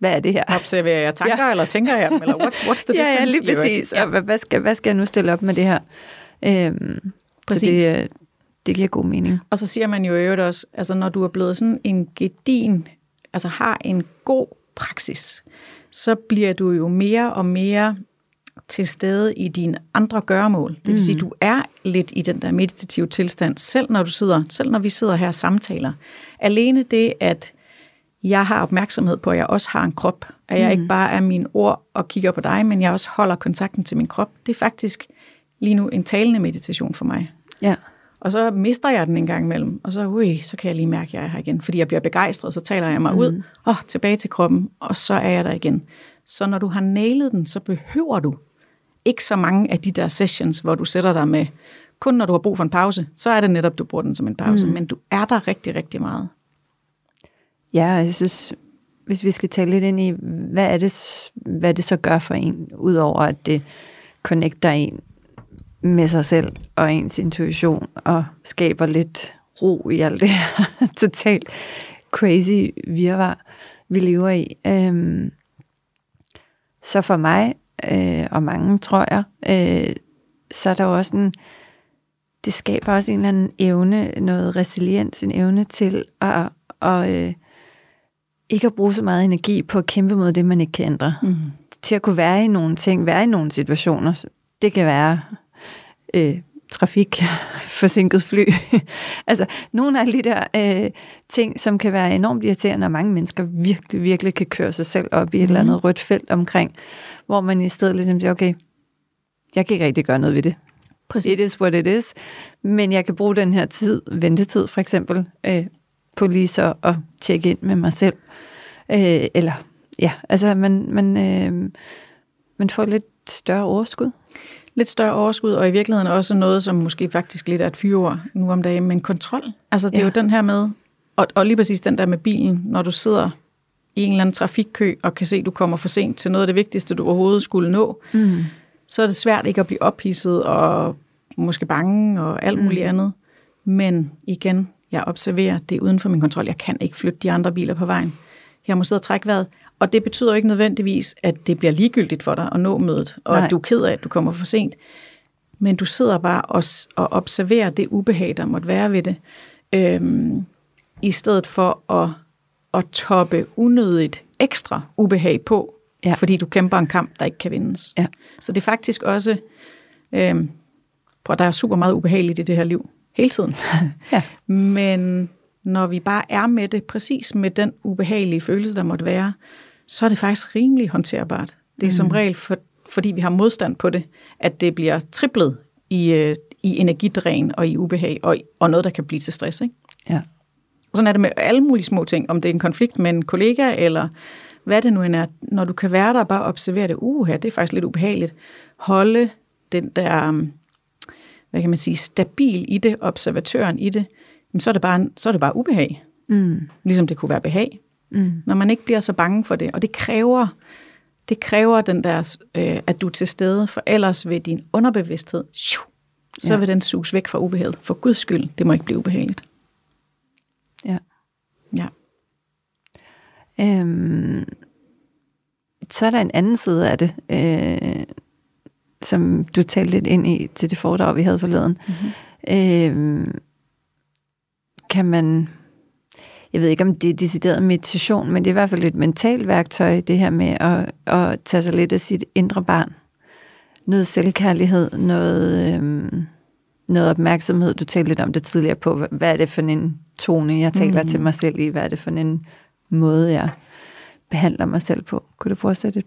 hvad er det her? Observerer jeg tanker, ja. eller tænker jeg dem, eller what, what's the difference? ja, ja, lige præcis. Ja. Og hvad, skal, hvad skal jeg nu stille op med det her? Øhm, præcis. Så det, det giver god mening. Og så siger man jo i øvrigt også, altså når du er blevet sådan en gedin, altså har en god praksis, så bliver du jo mere og mere til stede i dine andre gøremål. Det vil sige, mm. du er lidt i den der meditative tilstand, selv når du sidder, selv når vi sidder her og samtaler. Alene det, at jeg har opmærksomhed på, at jeg også har en krop, at jeg mm. ikke bare er mine ord og kigger på dig, men jeg også holder kontakten til min krop, det er faktisk lige nu en talende meditation for mig. Ja. Og så mister jeg den en gang imellem, og så, ui, så kan jeg lige mærke, at jeg er her igen. Fordi jeg bliver begejstret, så taler jeg mig mm. ud, og tilbage til kroppen, og så er jeg der igen. Så når du har nailet den, så behøver du ikke så mange af de der sessions, hvor du sætter dig med, kun når du har brug for en pause, så er det netop, du bruger den som en pause, mm. men du er der rigtig, rigtig meget. Ja, jeg synes, hvis vi skal tale lidt ind i, hvad er det, hvad det så gør for en, udover at det connecter en med sig selv og ens intuition, og skaber lidt ro i alt det her totalt crazy virvar, vi lever i. Øhm, så for mig, øh, og mange tror jeg, øh, så er der jo også en, det skaber også en eller anden evne, noget resiliens, en evne til at, at øh, ikke at bruge så meget energi på at kæmpe mod det, man ikke kan ændre. Mm. Til at kunne være i nogle ting, være i nogle situationer. Det kan være øh, trafik, forsinket fly. altså nogle af de der øh, ting, som kan være enormt irriterende, og mange mennesker virkelig, virkelig kan køre sig selv op i et mm. eller andet mhm. rødt felt omkring, hvor man i stedet ligesom siger, okay, jeg kan ikke rigtig gøre noget ved det. Præcis. It is what it is. Men jeg kan bruge den her tid, ventetid for eksempel, øh, på lige så at tjekke ind med mig selv. Øh, eller ja, altså man, man, øh, man får lidt større overskud. Lidt større overskud, og i virkeligheden også noget, som måske faktisk lidt er et fyreord nu om dagen, men kontrol. Altså det er ja. jo den her med, og, og lige præcis den der med bilen, når du sidder i en eller anden trafikkø og kan se, at du kommer for sent til noget af det vigtigste, du overhovedet skulle nå, mm. så er det svært ikke at blive ophidset og måske bange og alt muligt mm. andet. Men igen, jeg observerer, det er uden for min kontrol. Jeg kan ikke flytte de andre biler på vejen. Jeg må sidde og trække vejret. Og det betyder ikke nødvendigvis, at det bliver ligegyldigt for dig at nå mødet, og Nej. at du er ked af, at du kommer for sent. Men du sidder bare og, og observerer det ubehag, der måtte være ved det, øhm, i stedet for at, at toppe unødigt ekstra ubehag på, ja. fordi du kæmper en kamp, der ikke kan vindes. Ja. Så det er faktisk også, øhm, prøv, der er super meget ubehageligt i det her liv, hele tiden. ja. Men når vi bare er med det, præcis med den ubehagelige følelse, der måtte være, så er det faktisk rimelig håndterbart. Det er mm. som regel, for, fordi vi har modstand på det, at det bliver triplet i, øh, i energidræn og i ubehag, og, og noget, der kan blive til stress. Ikke? Ja. Og sådan er det med alle mulige små ting, om det er en konflikt med en kollega, eller hvad det nu end er. Når du kan være der og bare observere det, uh, her, det er faktisk lidt ubehageligt. Holde den der, hvad kan man sige, stabil i det, observatøren i det, så er det bare, så er det bare ubehag. Mm. Ligesom det kunne være behag. Mm. Når man ikke bliver så bange for det. Og det kræver, det kræver den der, øh, at du er til stede, for ellers vil din underbevidsthed, shoo, så ja. vil den suges væk fra ubehaget. For guds skyld, det må ikke blive ubehageligt. Ja. Ja. Øhm, så er der en anden side af det, øh, som du talte lidt ind i til det foredrag, vi havde forleden. Mm-hmm. Øhm, kan man, jeg ved ikke om det er decideret meditation, men det er i hvert fald et mentalt værktøj, det her med at, at tage sig lidt af sit indre barn. Noget selvkærlighed, noget, øhm, noget opmærksomhed. Du talte lidt om det tidligere på, hvad er det for en tone, jeg taler mm. til mig selv i? Hvad er det for en måde, jeg behandler mig selv på? Kunne du fortsætte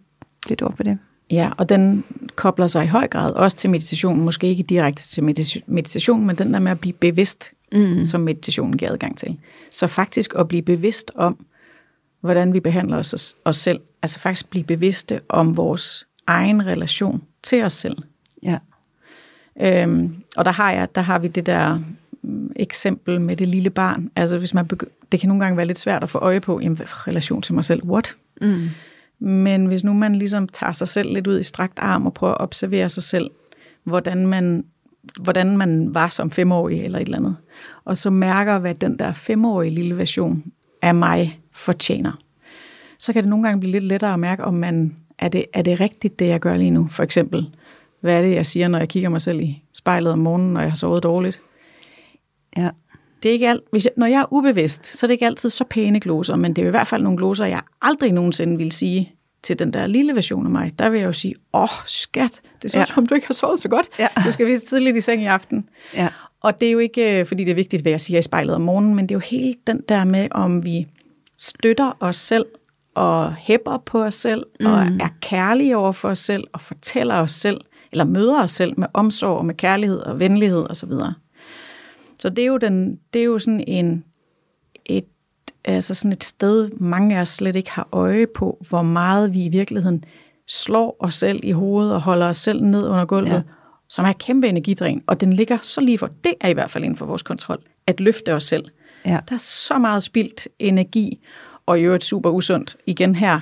lidt ord på det? Ja, og den kobler sig i høj grad også til meditation. Måske ikke direkte til meditation, men den der med at blive bevidst mm. som meditationen giver adgang til. Så faktisk at blive bevidst om, hvordan vi behandler os, os selv. Altså faktisk blive bevidste om vores egen relation til os selv. Ja. Øhm, og der har jeg, der har vi det der mm, eksempel med det lille barn. Altså hvis man begy- det kan nogle gange være lidt svært at få øje på, jamen, relation til mig selv, what? Mm. Men hvis nu man ligesom tager sig selv lidt ud i strakt arm og prøver at observere sig selv, hvordan man hvordan man var som femårig eller et eller andet. Og så mærker, hvad den der femårige lille version af mig fortjener. Så kan det nogle gange blive lidt lettere at mærke, om man er det, er det rigtigt, det jeg gør lige nu? For eksempel, hvad er det, jeg siger, når jeg kigger mig selv i spejlet om morgenen, når jeg har sovet dårligt? Ja. Det er ikke alt, hvis jeg, når jeg er ubevidst, så er det ikke altid så pæne gloser, men det er i hvert fald nogle gloser, jeg aldrig nogensinde vil sige til den der lille version af mig, der vil jeg jo sige, åh oh, skat, det er ja. som du ikke har sovet så godt. Ja. Du skal vise tidligt i seng i aften. Ja. Og det er jo ikke, øh, fordi det er vigtigt, hvad jeg siger i spejlet om morgenen, men det er jo hele den der med, om vi støtter os selv og hæpper på os selv, mm. og er kærlige over for os selv, og fortæller os selv, eller møder os selv med omsorg og med kærlighed og venlighed osv. Så, så det er jo, den, det er jo sådan en, et altså sådan et sted, mange af os slet ikke har øje på, hvor meget vi i virkeligheden slår os selv i hovedet og holder os selv ned under gulvet, ja. som er kæmpe energidræn, og den ligger så lige for, det er i hvert fald inden for vores kontrol, at løfte os selv. Ja. Der er så meget spildt energi, og i øvrigt super usundt. Igen her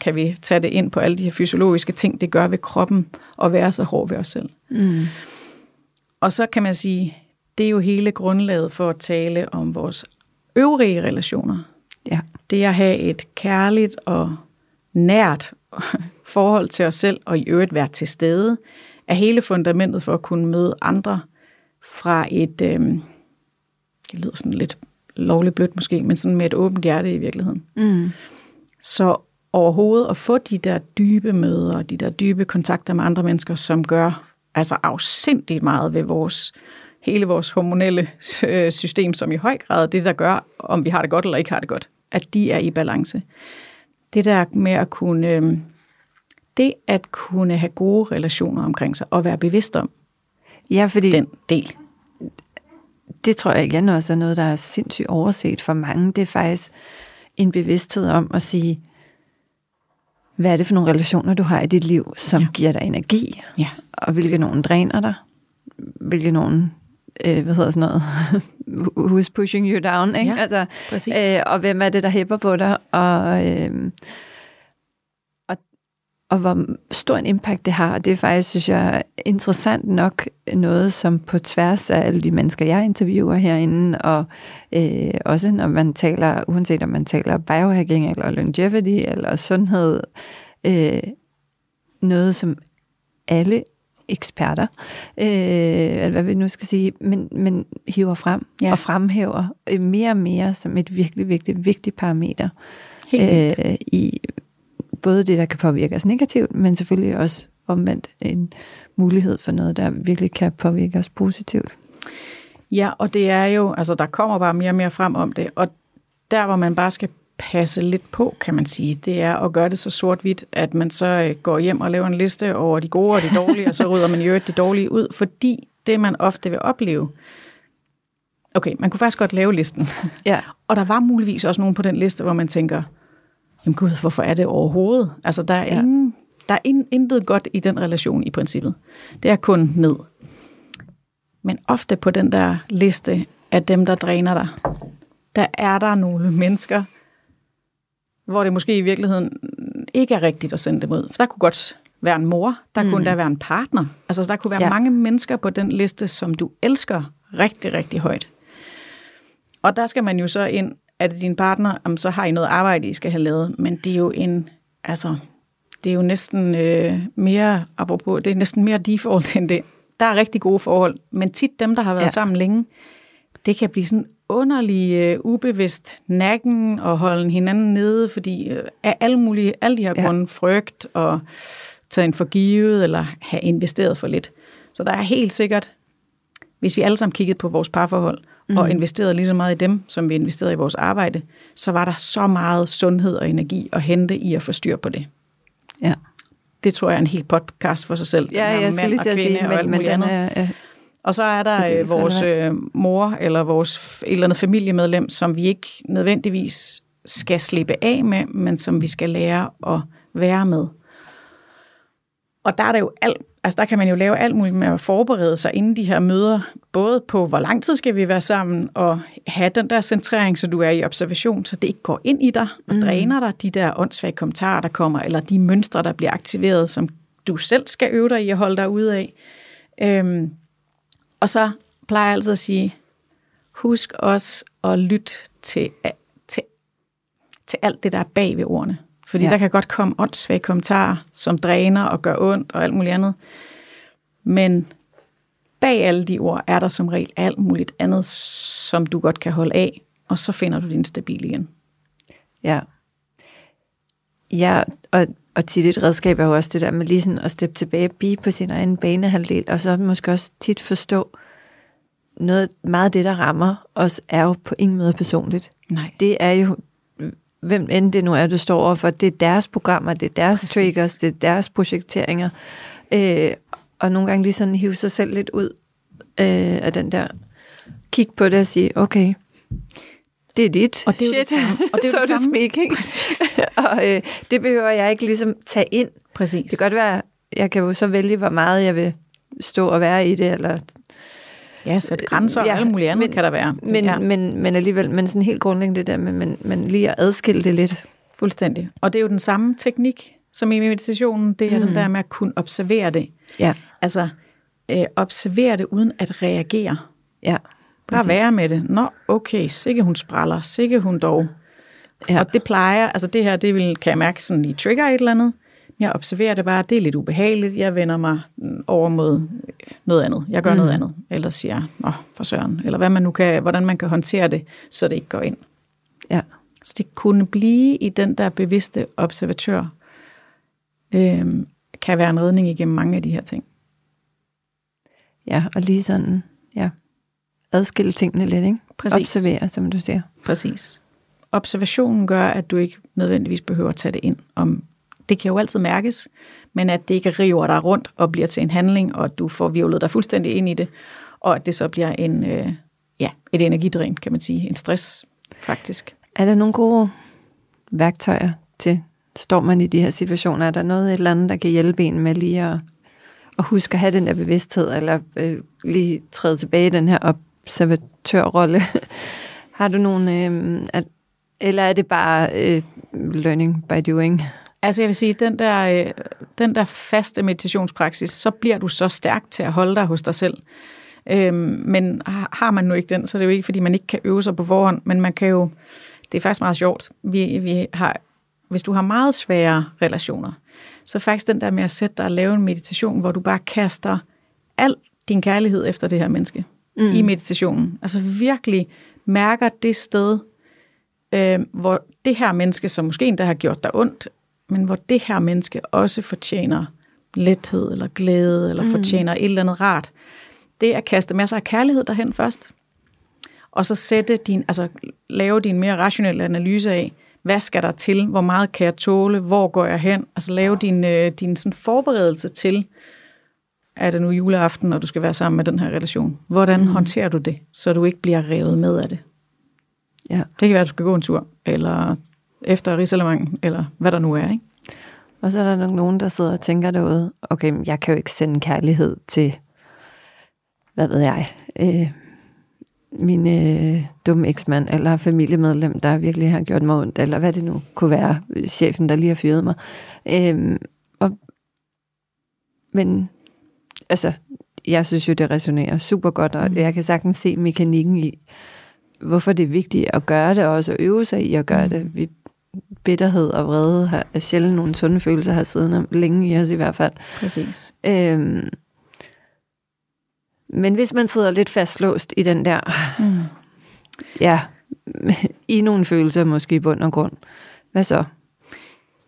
kan vi tage det ind på alle de her fysiologiske ting, det gør ved kroppen at være så hård ved os selv. Mm. Og så kan man sige, det er jo hele grundlaget for at tale om vores øvrige relationer. Ja. Det at have et kærligt og nært forhold til os selv, og i øvrigt være til stede, er hele fundamentet for at kunne møde andre fra et, øh, det lyder sådan lidt lovligt blødt måske, men sådan med et åbent hjerte i virkeligheden. Mm. Så overhovedet at få de der dybe møder, de der dybe kontakter med andre mennesker, som gør altså afsindigt meget ved vores hele vores hormonelle øh, system, som i høj grad er det, der gør, om vi har det godt eller ikke har det godt, at de er i balance. Det der med at kunne, øh, det at kunne have gode relationer omkring sig, og være bevidst om ja, fordi den del. det tror jeg igen også er noget, der er sindssygt overset for mange. Det er faktisk en bevidsthed om at sige, hvad er det for nogle relationer, du har i dit liv, som ja. giver dig energi, ja. og hvilke nogen dræner dig, hvilke nogen, øh, hvad hedder sådan noget, who's pushing you down, ikke? Ja, altså, præcis. Øh, og hvem er det, der hæpper på dig, og, øh, og, og hvor stor en impact det har, det er faktisk, synes jeg, interessant nok noget, som på tværs af alle de mennesker, jeg interviewer herinde, og øh, også når man taler, uanset om man taler biohacking, eller longevity, eller sundhed, øh, noget, som alle eksperter, øh, eller hvad vi nu skal sige, men, men hiver frem Ja. og fremhæver øh, mere og mere som et virkelig, virkelig vigtigt parameter Helt øh, i både det, der kan påvirke os negativt, men selvfølgelig også omvendt en mulighed for noget, der virkelig kan påvirke os positivt. Ja, og det er jo, altså der kommer bare mere og mere frem om det, og der hvor man bare skal passe lidt på, kan man sige, det er at gøre det så sort-hvidt, at man så øh, går hjem og laver en liste over de gode og de dårlige, og så rydder man jo det dårlige ud, fordi det man ofte vil opleve, okay, man kunne faktisk godt lave listen, Ja, og der var muligvis også nogen på den liste, hvor man tænker, jamen gud, hvorfor er det overhovedet? Altså der er, Ja. ja. ingen, der er in, intet godt i den relation i princippet. Det er kun ned. Men ofte på den der liste af dem, der dræner dig, der er der nogle mennesker, hvor det måske i virkeligheden ikke er rigtigt at sende dem ud. For der kunne godt være en mor, der mm. kunne der være en partner. Altså der kunne være Ja. mange mennesker på den liste, som du elsker rigtig, rigtig højt. Og der skal man jo så ind, det din partner, jamen, så har I noget arbejde, I skal have lavet, men det er jo en, altså, det er jo næsten øh, mere, apropos, det er næsten mere default end det. Der er rigtig gode forhold, men tit dem, der har været ja. sammen længe, det kan blive sådan underlig, øh, ubevidst nakken og holde hinanden nede, fordi øh, af alle mulige, alle de her Ja. ja. grunde, frygt og tage en for givet, eller have investeret for lidt. Så der er helt sikkert, hvis vi alle sammen kiggede på vores parforhold, mm. og investerede lige så meget i dem, som vi investerede i vores arbejde, så var der så meget sundhed og energi at hente i at få styr på det. ja. Det tror jeg er en helt podcast for sig selv. ja jeg skulle lige til at sige, men, men den er, Og så er der Særdeles øh, vores øh, mor eller vores et eller andet familiemedlem, som vi ikke nødvendigvis skal slippe af med, men som vi skal lære at være med. Og der er der jo alt, altså der kan man jo lave alt muligt med at forberede sig inden de her møder, både på hvor lang tid skal vi være sammen, og have den der centrering, så du er i observation, så det ikke går ind i dig og mm. dræner dig, de der åndssvage kommentarer, der kommer, eller de mønstre, der bliver aktiveret, som du selv skal øve dig i at holde dig ude af. Øhm, og så plejer jeg altid at sige, husk også at lytte til, til, til alt det, der er bag ved ordene. Fordi Ja. der kan godt komme åndssvage kommentarer, som dræner og gør ondt og alt muligt andet. Men bag alle de ord er der som regel alt muligt andet, som du godt kan holde af, og så finder du din stabil igen. Ja. Ja, og, og tit et redskab er jo også det der med lige sådan at steppe tilbage, blive på sin egen banehalvdel, og så måske også tit forstå, noget meget af det, der rammer os, er jo på ingen måde personligt. Nej. Det er jo, hvem end det nu er, du står overfor, det er deres programmer, det er deres Præcis. triggers, det er deres projekteringer. Øh, og nogle gange lige sådan hive sig selv lidt ud øh, af den der, kig på det og sige, okay, det er dit Og det er jo det shit, samme. Og det er so det samme. speak, ikke? Præcis. og øh, det behøver jeg ikke ligesom tage ind. Præcis. Det kan godt være, jeg kan jo så vælge, hvor meget jeg vil stå og være i det, eller Ja, sætte grænser og Ja, alt muligt andet men- kan der være. men, ja. ja. men, men alligevel, men sådan helt grundlæggende det der med, men, men lige at adskille det lidt. Fuldstændig. Og det er jo den samme teknik som i meditationen. Det er mm. den der med at kunne observere det. Ja, Altså, øh, observere det uden at reagere. ja. Bare være med det. Nå, okay, sikke hun spræller, sikke hun dog. Ja. Og det plejer, altså det her, det vil, kan jeg mærke sådan lige trigger et eller andet. Jeg observerer det bare, det er lidt ubehageligt. Jeg vender mig mm, over mod noget andet. Jeg gør mm. noget andet. Eller siger, nå, for søren. Eller hvad man nu kan, hvordan man kan håndtere det, så det ikke går ind. Ja. Så det kunne blive i den der bevidste observatør, øhm, kan være en redning igennem mange af de her ting. ja, og lige sådan, ja, adskille tingene lidt, ikke? Præcis. Observere, som du siger. Præcis. Observationen gør, at du ikke nødvendigvis behøver at tage det ind. Om, det kan jo altid mærkes, men at det ikke river dig rundt og bliver til en handling, og at du får virvlet dig fuldstændig ind i det, og at det så bliver en, øh, ja, et energidræn, kan man sige. En stress, faktisk. Er der nogle gode værktøjer til, står man i de her situationer? Er der noget et eller andet, der kan hjælpe en med lige at, at huske at have den der bevidsthed, eller øh, lige træde tilbage i den her observatørrolle? Har du nogle... Øh, at, eller er det bare øh, learning by doing? Altså jeg vil sige, den der, øh, den der faste meditationspraksis, så bliver du så stærk til at holde dig hos dig selv. Øhm, men har man nu ikke den, så er det jo ikke, fordi man ikke kan øve sig på forhånd, men man kan jo, det er faktisk meget sjovt, vi, vi har, hvis du har meget svære relationer, så faktisk den der med at sætte dig og lave en meditation, hvor du bare kaster al din kærlighed efter det her menneske mm. i meditationen. Altså virkelig mærker det sted, øh, hvor det her menneske, som måske endda har gjort dig ondt, men hvor det her menneske også fortjener lethed eller glæde, eller mm. fortjener et eller andet rart, det er at kaste masser af kærlighed derhen først, og så sætte din, altså lave din mere rationelle analyse af, hvad skal der til, hvor meget kan jeg tåle, hvor går jeg hen, altså lave din, øh, din sådan forberedelse til, er det nu juleaften, når du skal være sammen med den her relation. Hvordan mm. håndterer du det, så du ikke bliver revet med af det? Ja. Det kan være, at du skal gå en tur, eller efter Rigsalermangen, eller hvad der nu er, ikke? Og så er der nok nogen, der sidder og tænker derude, okay, jeg kan jo ikke sende kærlighed til, hvad ved jeg, øh, min øh, dumme eksmand, eller familiemedlem, der virkelig har gjort mig ondt, eller hvad det nu kunne være, chefen, der lige har fyret mig. Øh, og, men altså, jeg synes jo, det resonerer super godt, og mm. jeg kan sagtens se mekanikken i, hvorfor det er vigtigt at gøre det, og også at øve sig i at gøre mm. det. Vi, bitterhed og vrede har, er sjældent nogle sunde følelser har siddende længe i os i hvert fald. Præcis. Øhm, men hvis man sidder lidt fastlåst i den der, mm. ja, i nogle følelser måske i bund og grund, hvad så?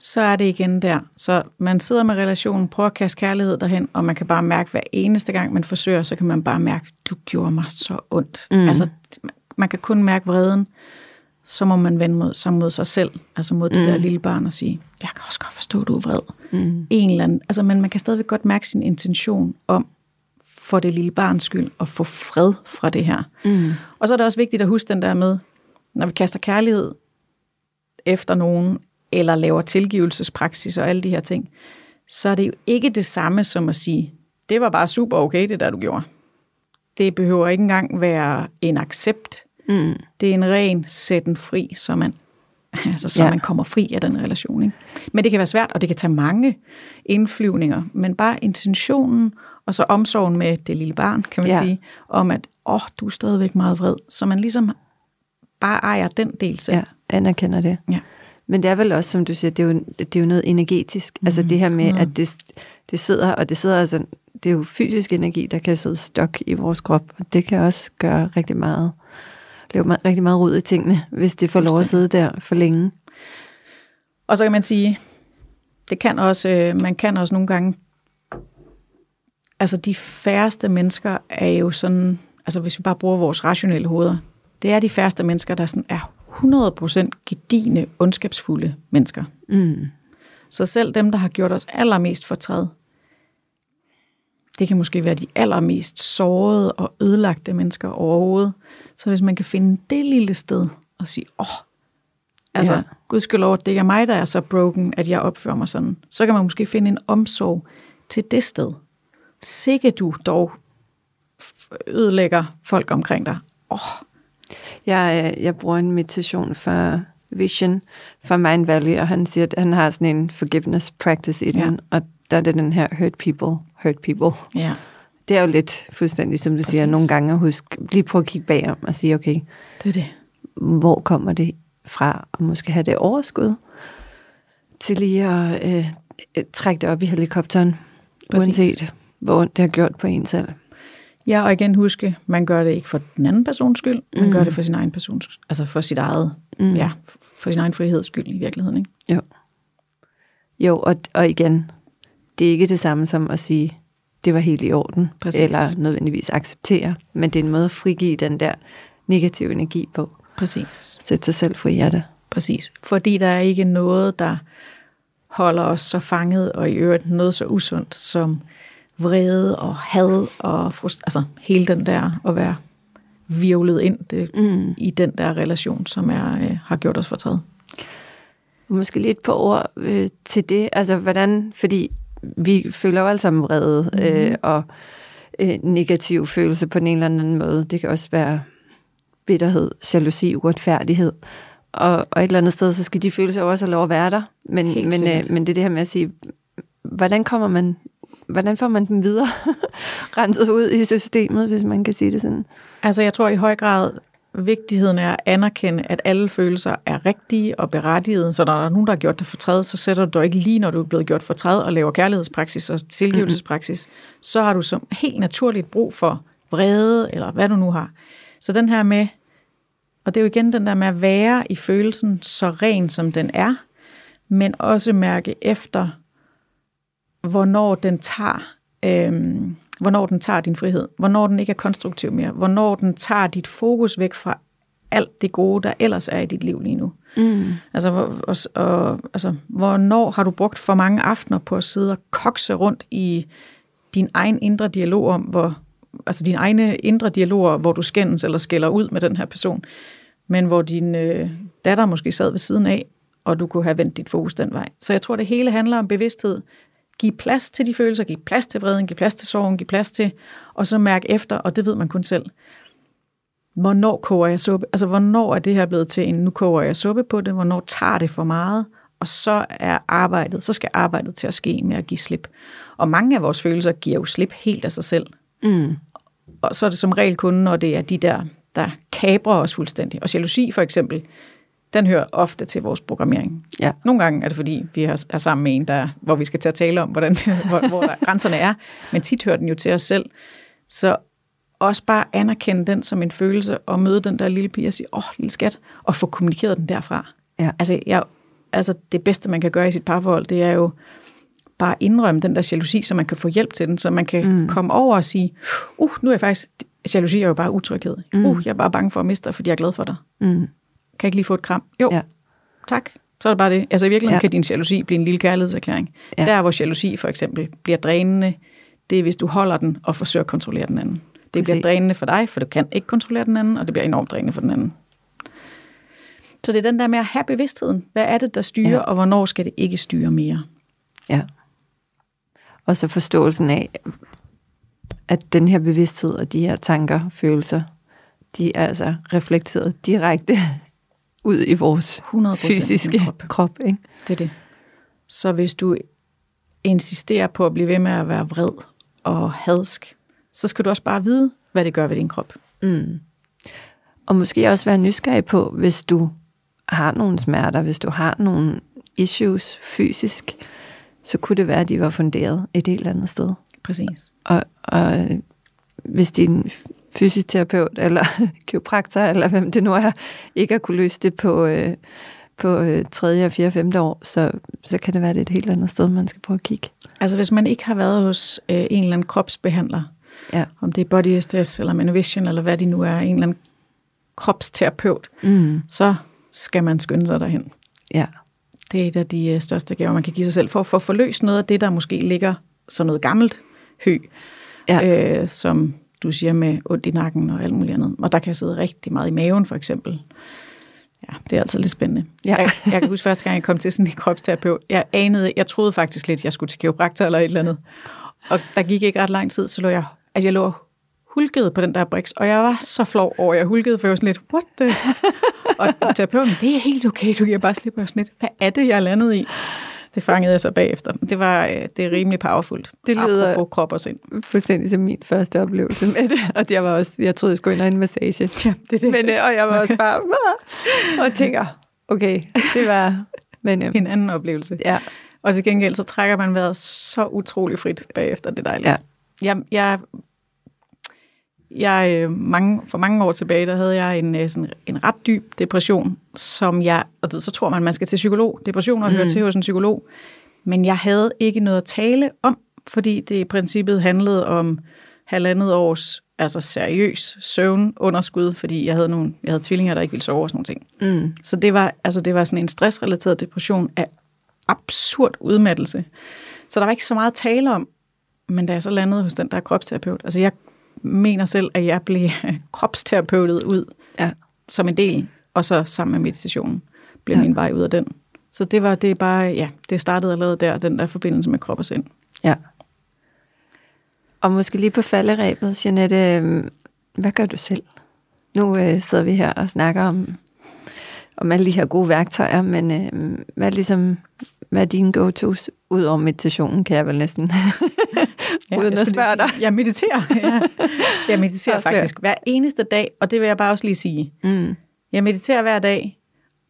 Så er det igen der. Så man sidder med relationen, prøver at kaste kærlighed derhen, og man kan bare mærke, hver eneste gang man forsøger, så kan man bare mærke, du gjorde mig så ondt. Mm. Altså, man kan kun mærke vreden, så må man vende mod, sig mod sig selv, altså mod det mm. der lille barn og sige, jeg kan også godt forstå, at du er vred. Mm. En eller anden, altså, men man kan stadigvæk godt mærke sin intention om, for det lille barns skyld, at få fred fra det her. Mm. Og så er det også vigtigt at huske den der med, når vi kaster kærlighed efter nogen, eller laver tilgivelsespraksis og alle de her ting, så er det jo ikke det samme som at sige, det var bare super okay, det der du gjorde. Det behøver ikke engang være en accept. Mm. Det er en ren sætten fri, så man, altså, så ja. man kommer fri af den relation. Ikke? Men det kan være svært, og det kan tage mange indflyvninger, men bare intentionen, og så omsorgen med det lille barn, kan man ja. sige, om at, åh, oh, du er stadigvæk meget vred, så man ligesom bare ejer den del selv. Ja, anerkender det. Ja. Men det er vel også, som du siger, det er jo, det er jo noget energetisk. Mm, altså det her med, at det, det sidder, og det sidder altså, det er jo fysisk energi, der kan sidde stok i vores krop, og det kan også gøre rigtig meget, lave rigtig meget rod i tingene, hvis det får lov at sidde der for længe. Og så kan man sige, det kan også, øh, man kan også nogle gange, altså de færreste mennesker er jo sådan, altså hvis vi bare bruger vores rationelle hoveder, det er de færreste mennesker, der sådan er 100% gedine, ondskabsfulde mennesker. Mm. Så selv dem, der har gjort os allermest fortræd, det kan måske være de allermest sårede og ødelagte mennesker overhovedet. Så hvis man kan finde det lille sted og sige, åh, oh, altså, ja. gudskelov, det er mig, der er så broken, at jeg opfører mig sådan, så kan man måske finde en omsorg til det sted. Sikke du dog ødelægger folk omkring dig. Åh, oh, jeg, øh, jeg bruger en meditation for Vision for Mind Valley, og han siger, at han har sådan en forgiveness practice i den, ja. og der er det den her hurt people, hurt people. Ja. Det er jo lidt fuldstændig, som du Præcis. siger, nogle gange at huske, lige prøve at kigge bagom og sige, okay, det er det. hvor kommer det fra, og måske have det overskud til lige at øh, trække det op i helikopteren, Præcis. uanset hvor ondt det har gjort på en selv. Ja, og igen huske, man gør det ikke for den anden persons skyld, man mm. gør det for sin egen persons, altså for sit eget, mm. ja, for sin egen friheds skyld i virkeligheden, ikke? Jo. Jo, og, og igen, det er ikke det samme som at sige, det var helt i orden, Præcis. eller nødvendigvis acceptere, men det er en måde at frigive den der negative energi på. Præcis. Sætte sig selv fri af det. Præcis. Fordi der er ikke noget, der holder os så fanget, og i øvrigt noget så usundt, som vrede og had og frust- altså hele den der at være virvlet ind det, mm. i den der relation, som er, øh, har gjort os fortræd. Måske lidt på ord øh, til det, altså hvordan, fordi vi føler jo alle sammen vrede mm. øh, og øh, negativ følelse på en eller anden måde. Det kan også være bitterhed, jalousi, uretfærdighed. Og, og et eller andet sted, så skal de følelser også have lov at være der. Men, men, øh, men det er det her med at sige, hvordan kommer man hvordan får man dem videre renset ud i systemet, hvis man kan sige det sådan? Altså jeg tror i høj grad, vigtigheden er at anerkende, at alle følelser er rigtige og berettigede, så når der er nogen, der har gjort det fortræd, så sætter du dig ikke lige, når du er blevet gjort fortræd og laver kærlighedspraksis og tilgivelsespraksis, mm-hmm. så har du som helt naturligt brug for vrede, eller hvad du nu har. Så den her med, og det er jo igen den der med at være i følelsen så ren som den er, men også mærke efter, hvornår den tager, øhm, hvornår den tager din frihed, hvornår den ikke er konstruktiv mere, hvornår den tager dit fokus væk fra alt det gode, der ellers er i dit liv lige nu. Mm. Altså, og, og, altså, hvornår har du brugt for mange aftener på at sidde og kokse rundt i din egen indre dialog om, hvor, altså dine egne indre dialoger, hvor du skændes eller skælder ud med den her person, men hvor din øh, datter måske sad ved siden af, og du kunne have vendt dit fokus den vej. Så jeg tror, det hele handler om bevidsthed, Giv plads til de følelser, giv plads til vreden, giv plads til sorgen, giv plads til, og så mærk efter, og det ved man kun selv. Hvornår koger jeg suppe? Altså, hvornår er det her blevet til en, nu koger jeg suppe på det? Hvornår tager det for meget? Og så er arbejdet, så skal arbejdet til at ske med at give slip. Og mange af vores følelser giver jo slip helt af sig selv. Mm. Og så er det som regel kun, når det er de der, der kabrer os fuldstændig. Og jalousi for eksempel, den hører ofte til vores programmering. Ja. Nogle gange er det, fordi vi er sammen med en, der, hvor vi skal til at tale om, hvordan, hvor, hvor der, grænserne er, men tit hører den jo til os selv. Så også bare anerkende den som en følelse, og møde den der lille pige og sige, åh, oh, lille skat, og få kommunikeret den derfra. Ja. Altså, jeg, altså, det bedste, man kan gøre i sit parforhold, det er jo bare indrømme den der jalousi, så man kan få hjælp til den, så man kan mm. komme over og sige, uh, nu er jeg faktisk, jalousi er jo bare utryghed. Mm. Uh, jeg er bare bange for at miste dig, fordi jeg er glad for dig. Mm. Kan jeg ikke lige få et kram? Jo, ja. tak. Så er det bare det. Altså i virkeligheden ja. kan din jalousi blive en lille kærlighedserklæring. Ja. Der hvor jalousi for eksempel bliver drænende, det er hvis du holder den og forsøger at kontrollere den anden. Det Præcis. bliver drænende for dig, for du kan ikke kontrollere den anden, og det bliver enormt drænende for den anden. Så det er den der med at have bevidstheden. Hvad er det, der styrer, ja. og hvornår skal det ikke styre mere? Ja. Og så forståelsen af, at den her bevidsthed og de her tanker, følelser, de er altså reflekteret direkte ud i vores 100% fysiske krop. krop ikke? Det er det. Så hvis du insisterer på at blive ved med at være vred og hadsk, så skal du også bare vide, hvad det gør ved din krop. Mm. Og måske også være nysgerrig på, hvis du har nogle smerter, hvis du har nogle issues fysisk, så kunne det være, at de var funderet et helt andet sted. Præcis. Og, og hvis din fysioterapeut eller kiropraktor, eller hvem det nu er, ikke har kunne løse det på, øh, på øh, 3., 4., 5. år, så, så kan det være, det er et helt andet sted, man skal prøve at kigge. Altså hvis man ikke har været hos øh, en eller anden kropsbehandler, ja. om det er Body SDS eller Manovision, eller hvad det nu er, en eller anden kropsterapeut, mm. så skal man skynde sig derhen. Ja. Det er et af de øh, største gaver, man kan give sig selv, for, for at forløse noget af det, der måske ligger sådan noget gammelt hø, ja. øh, som du siger med ondt i nakken og alt muligt andet. Og der kan sidde rigtig meget i maven, for eksempel. Ja, det er altså lidt spændende. Ja. Jeg, jeg kan huske første gang, jeg kom til sådan en kropsterapeut. Jeg anede, jeg troede faktisk lidt, jeg skulle til kiropraktor eller et eller andet. Og der gik ikke ret lang tid, så lå jeg, at jeg lå hulkede på den der briks, og jeg var så flov over, at jeg hulkede, for jeg var sådan lidt, what the? og terapeuten, det er helt okay, du giver bare slip, og sådan lidt, hvad er det, jeg er landet i? Det fangede jeg så bagefter. Det var øh, det er rimelig powerfult. Det lyder på krop og sind. fuldstændig som min første oplevelse med det. Og jeg var også, jeg troede, jeg skulle ind og en massage. Ja, det det. Men, øh, og jeg var også bare, og tænker, okay, det var men, øh, en anden oplevelse. Ja. Og til gengæld, så trækker man vejret så utrolig frit bagefter. Det er dejligt. Ja. Jeg, jeg jeg, øh, mange, for mange år tilbage, der havde jeg en, øh, sådan, en ret dyb depression, som jeg, og så tror man, man skal til psykolog. Depressioner mm. hører til hos en psykolog. Men jeg havde ikke noget at tale om, fordi det i princippet handlede om halvandet års altså seriøs søvnunderskud, fordi jeg havde, nogle, jeg havde tvillinger, der ikke ville sove og sådan nogle ting. Mm. Så det var, altså det var sådan en stressrelateret depression af absurd udmattelse. Så der var ikke så meget at tale om, men da jeg så landede hos den der kropsterapeut, altså jeg mener selv, at jeg blev kropsterapeutet ud Ja. som en del, og så sammen med meditationen blev Ja. min vej ud af den. Så det var det bare, ja, det startede allerede der, den der forbindelse med krop og sind. Ja. Og måske lige på falderæbet, Jeanette, øhm, hvad gør du selv? Nu øh, sidder vi her og snakker om, om alle de her gode værktøjer, men øh, hvad ligesom, hvad er dine go-tos? Ud over meditationen, kan jeg vel næsten, ja, uden jeg at spørge dig. sige, Jeg mediterer. Ja. Jeg mediterer faktisk hver eneste dag, og det vil jeg bare også lige sige. Mm, Jeg mediterer hver dag.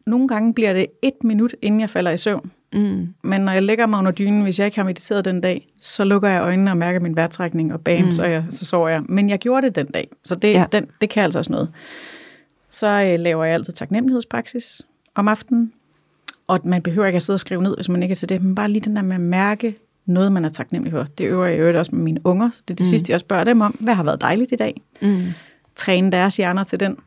Nogle gange bliver det et minut, inden jeg falder i søvn. mm, Men når jeg lægger mig under dynen, hvis jeg ikke har mediteret den dag, så lukker jeg øjnene og mærker min vejrtrækning og bam, mm. så, jeg, så sover jeg. Men jeg gjorde det den dag, så det, ja. den, det kan altså også noget. Så øh, laver jeg altid taknemmelighedspraksis om aftenen. Og man behøver ikke at sidde og skrive ned, hvis man ikke er til det, men bare lige den der med at mærke noget, man er taknemmelig for. Det øver jeg øvrigt også med mine unger. Så det er det mm. sidste, jeg spørger dem om. Hvad har været dejligt i dag? mm, træne deres hjerner til den.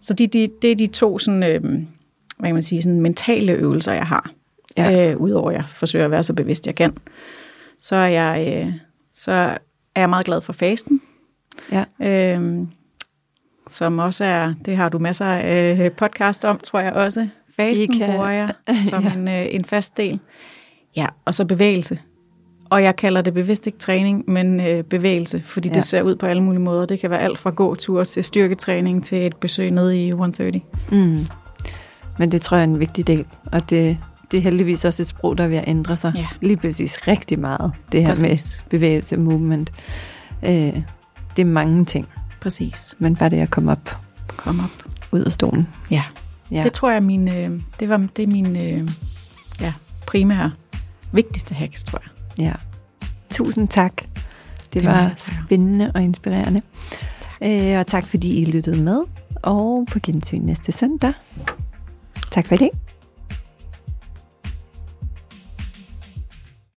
Så de, de, det er de to sådan, øh, hvad kan man sige, sådan mentale øvelser, jeg har. Ja. Ja. Øh, Udover at jeg forsøger at være så bevidst, jeg kan. Så er jeg, øh, så er jeg meget glad for fasten. ja, Øh, som også er, det har du masser af øh, podcast om, tror jeg også. Fasten kan- bruger jeg som Ja. en, øh, en fast del. Ja, og så bevægelse. Og jeg kalder det bevidst ikke træning, men øh, bevægelse, fordi Ja. det ser ud på alle mulige måder. Det kan være alt fra gåtur til styrketræning til et besøg nede i 130. mm. Men det tror jeg er en vigtig del, og det, det er heldigvis også et sprog, der er ved at ændre sig Ja. lige præcis rigtig meget. Det her Præcis. med bevægelse, movement. Øh, det er mange ting, Præcis. men bare det at komme op Kom op. ud af stolen. Ja. Ja. Det tror jeg, min, øh, det, var, det er min øh, ja, primære, vigtigste hacks, tror jeg. Ja. Tusind tak. Det, Det var tak. spændende og inspirerende. Øh, og tak fordi I lyttede med. Og på gensyn næste søndag. Tak for det.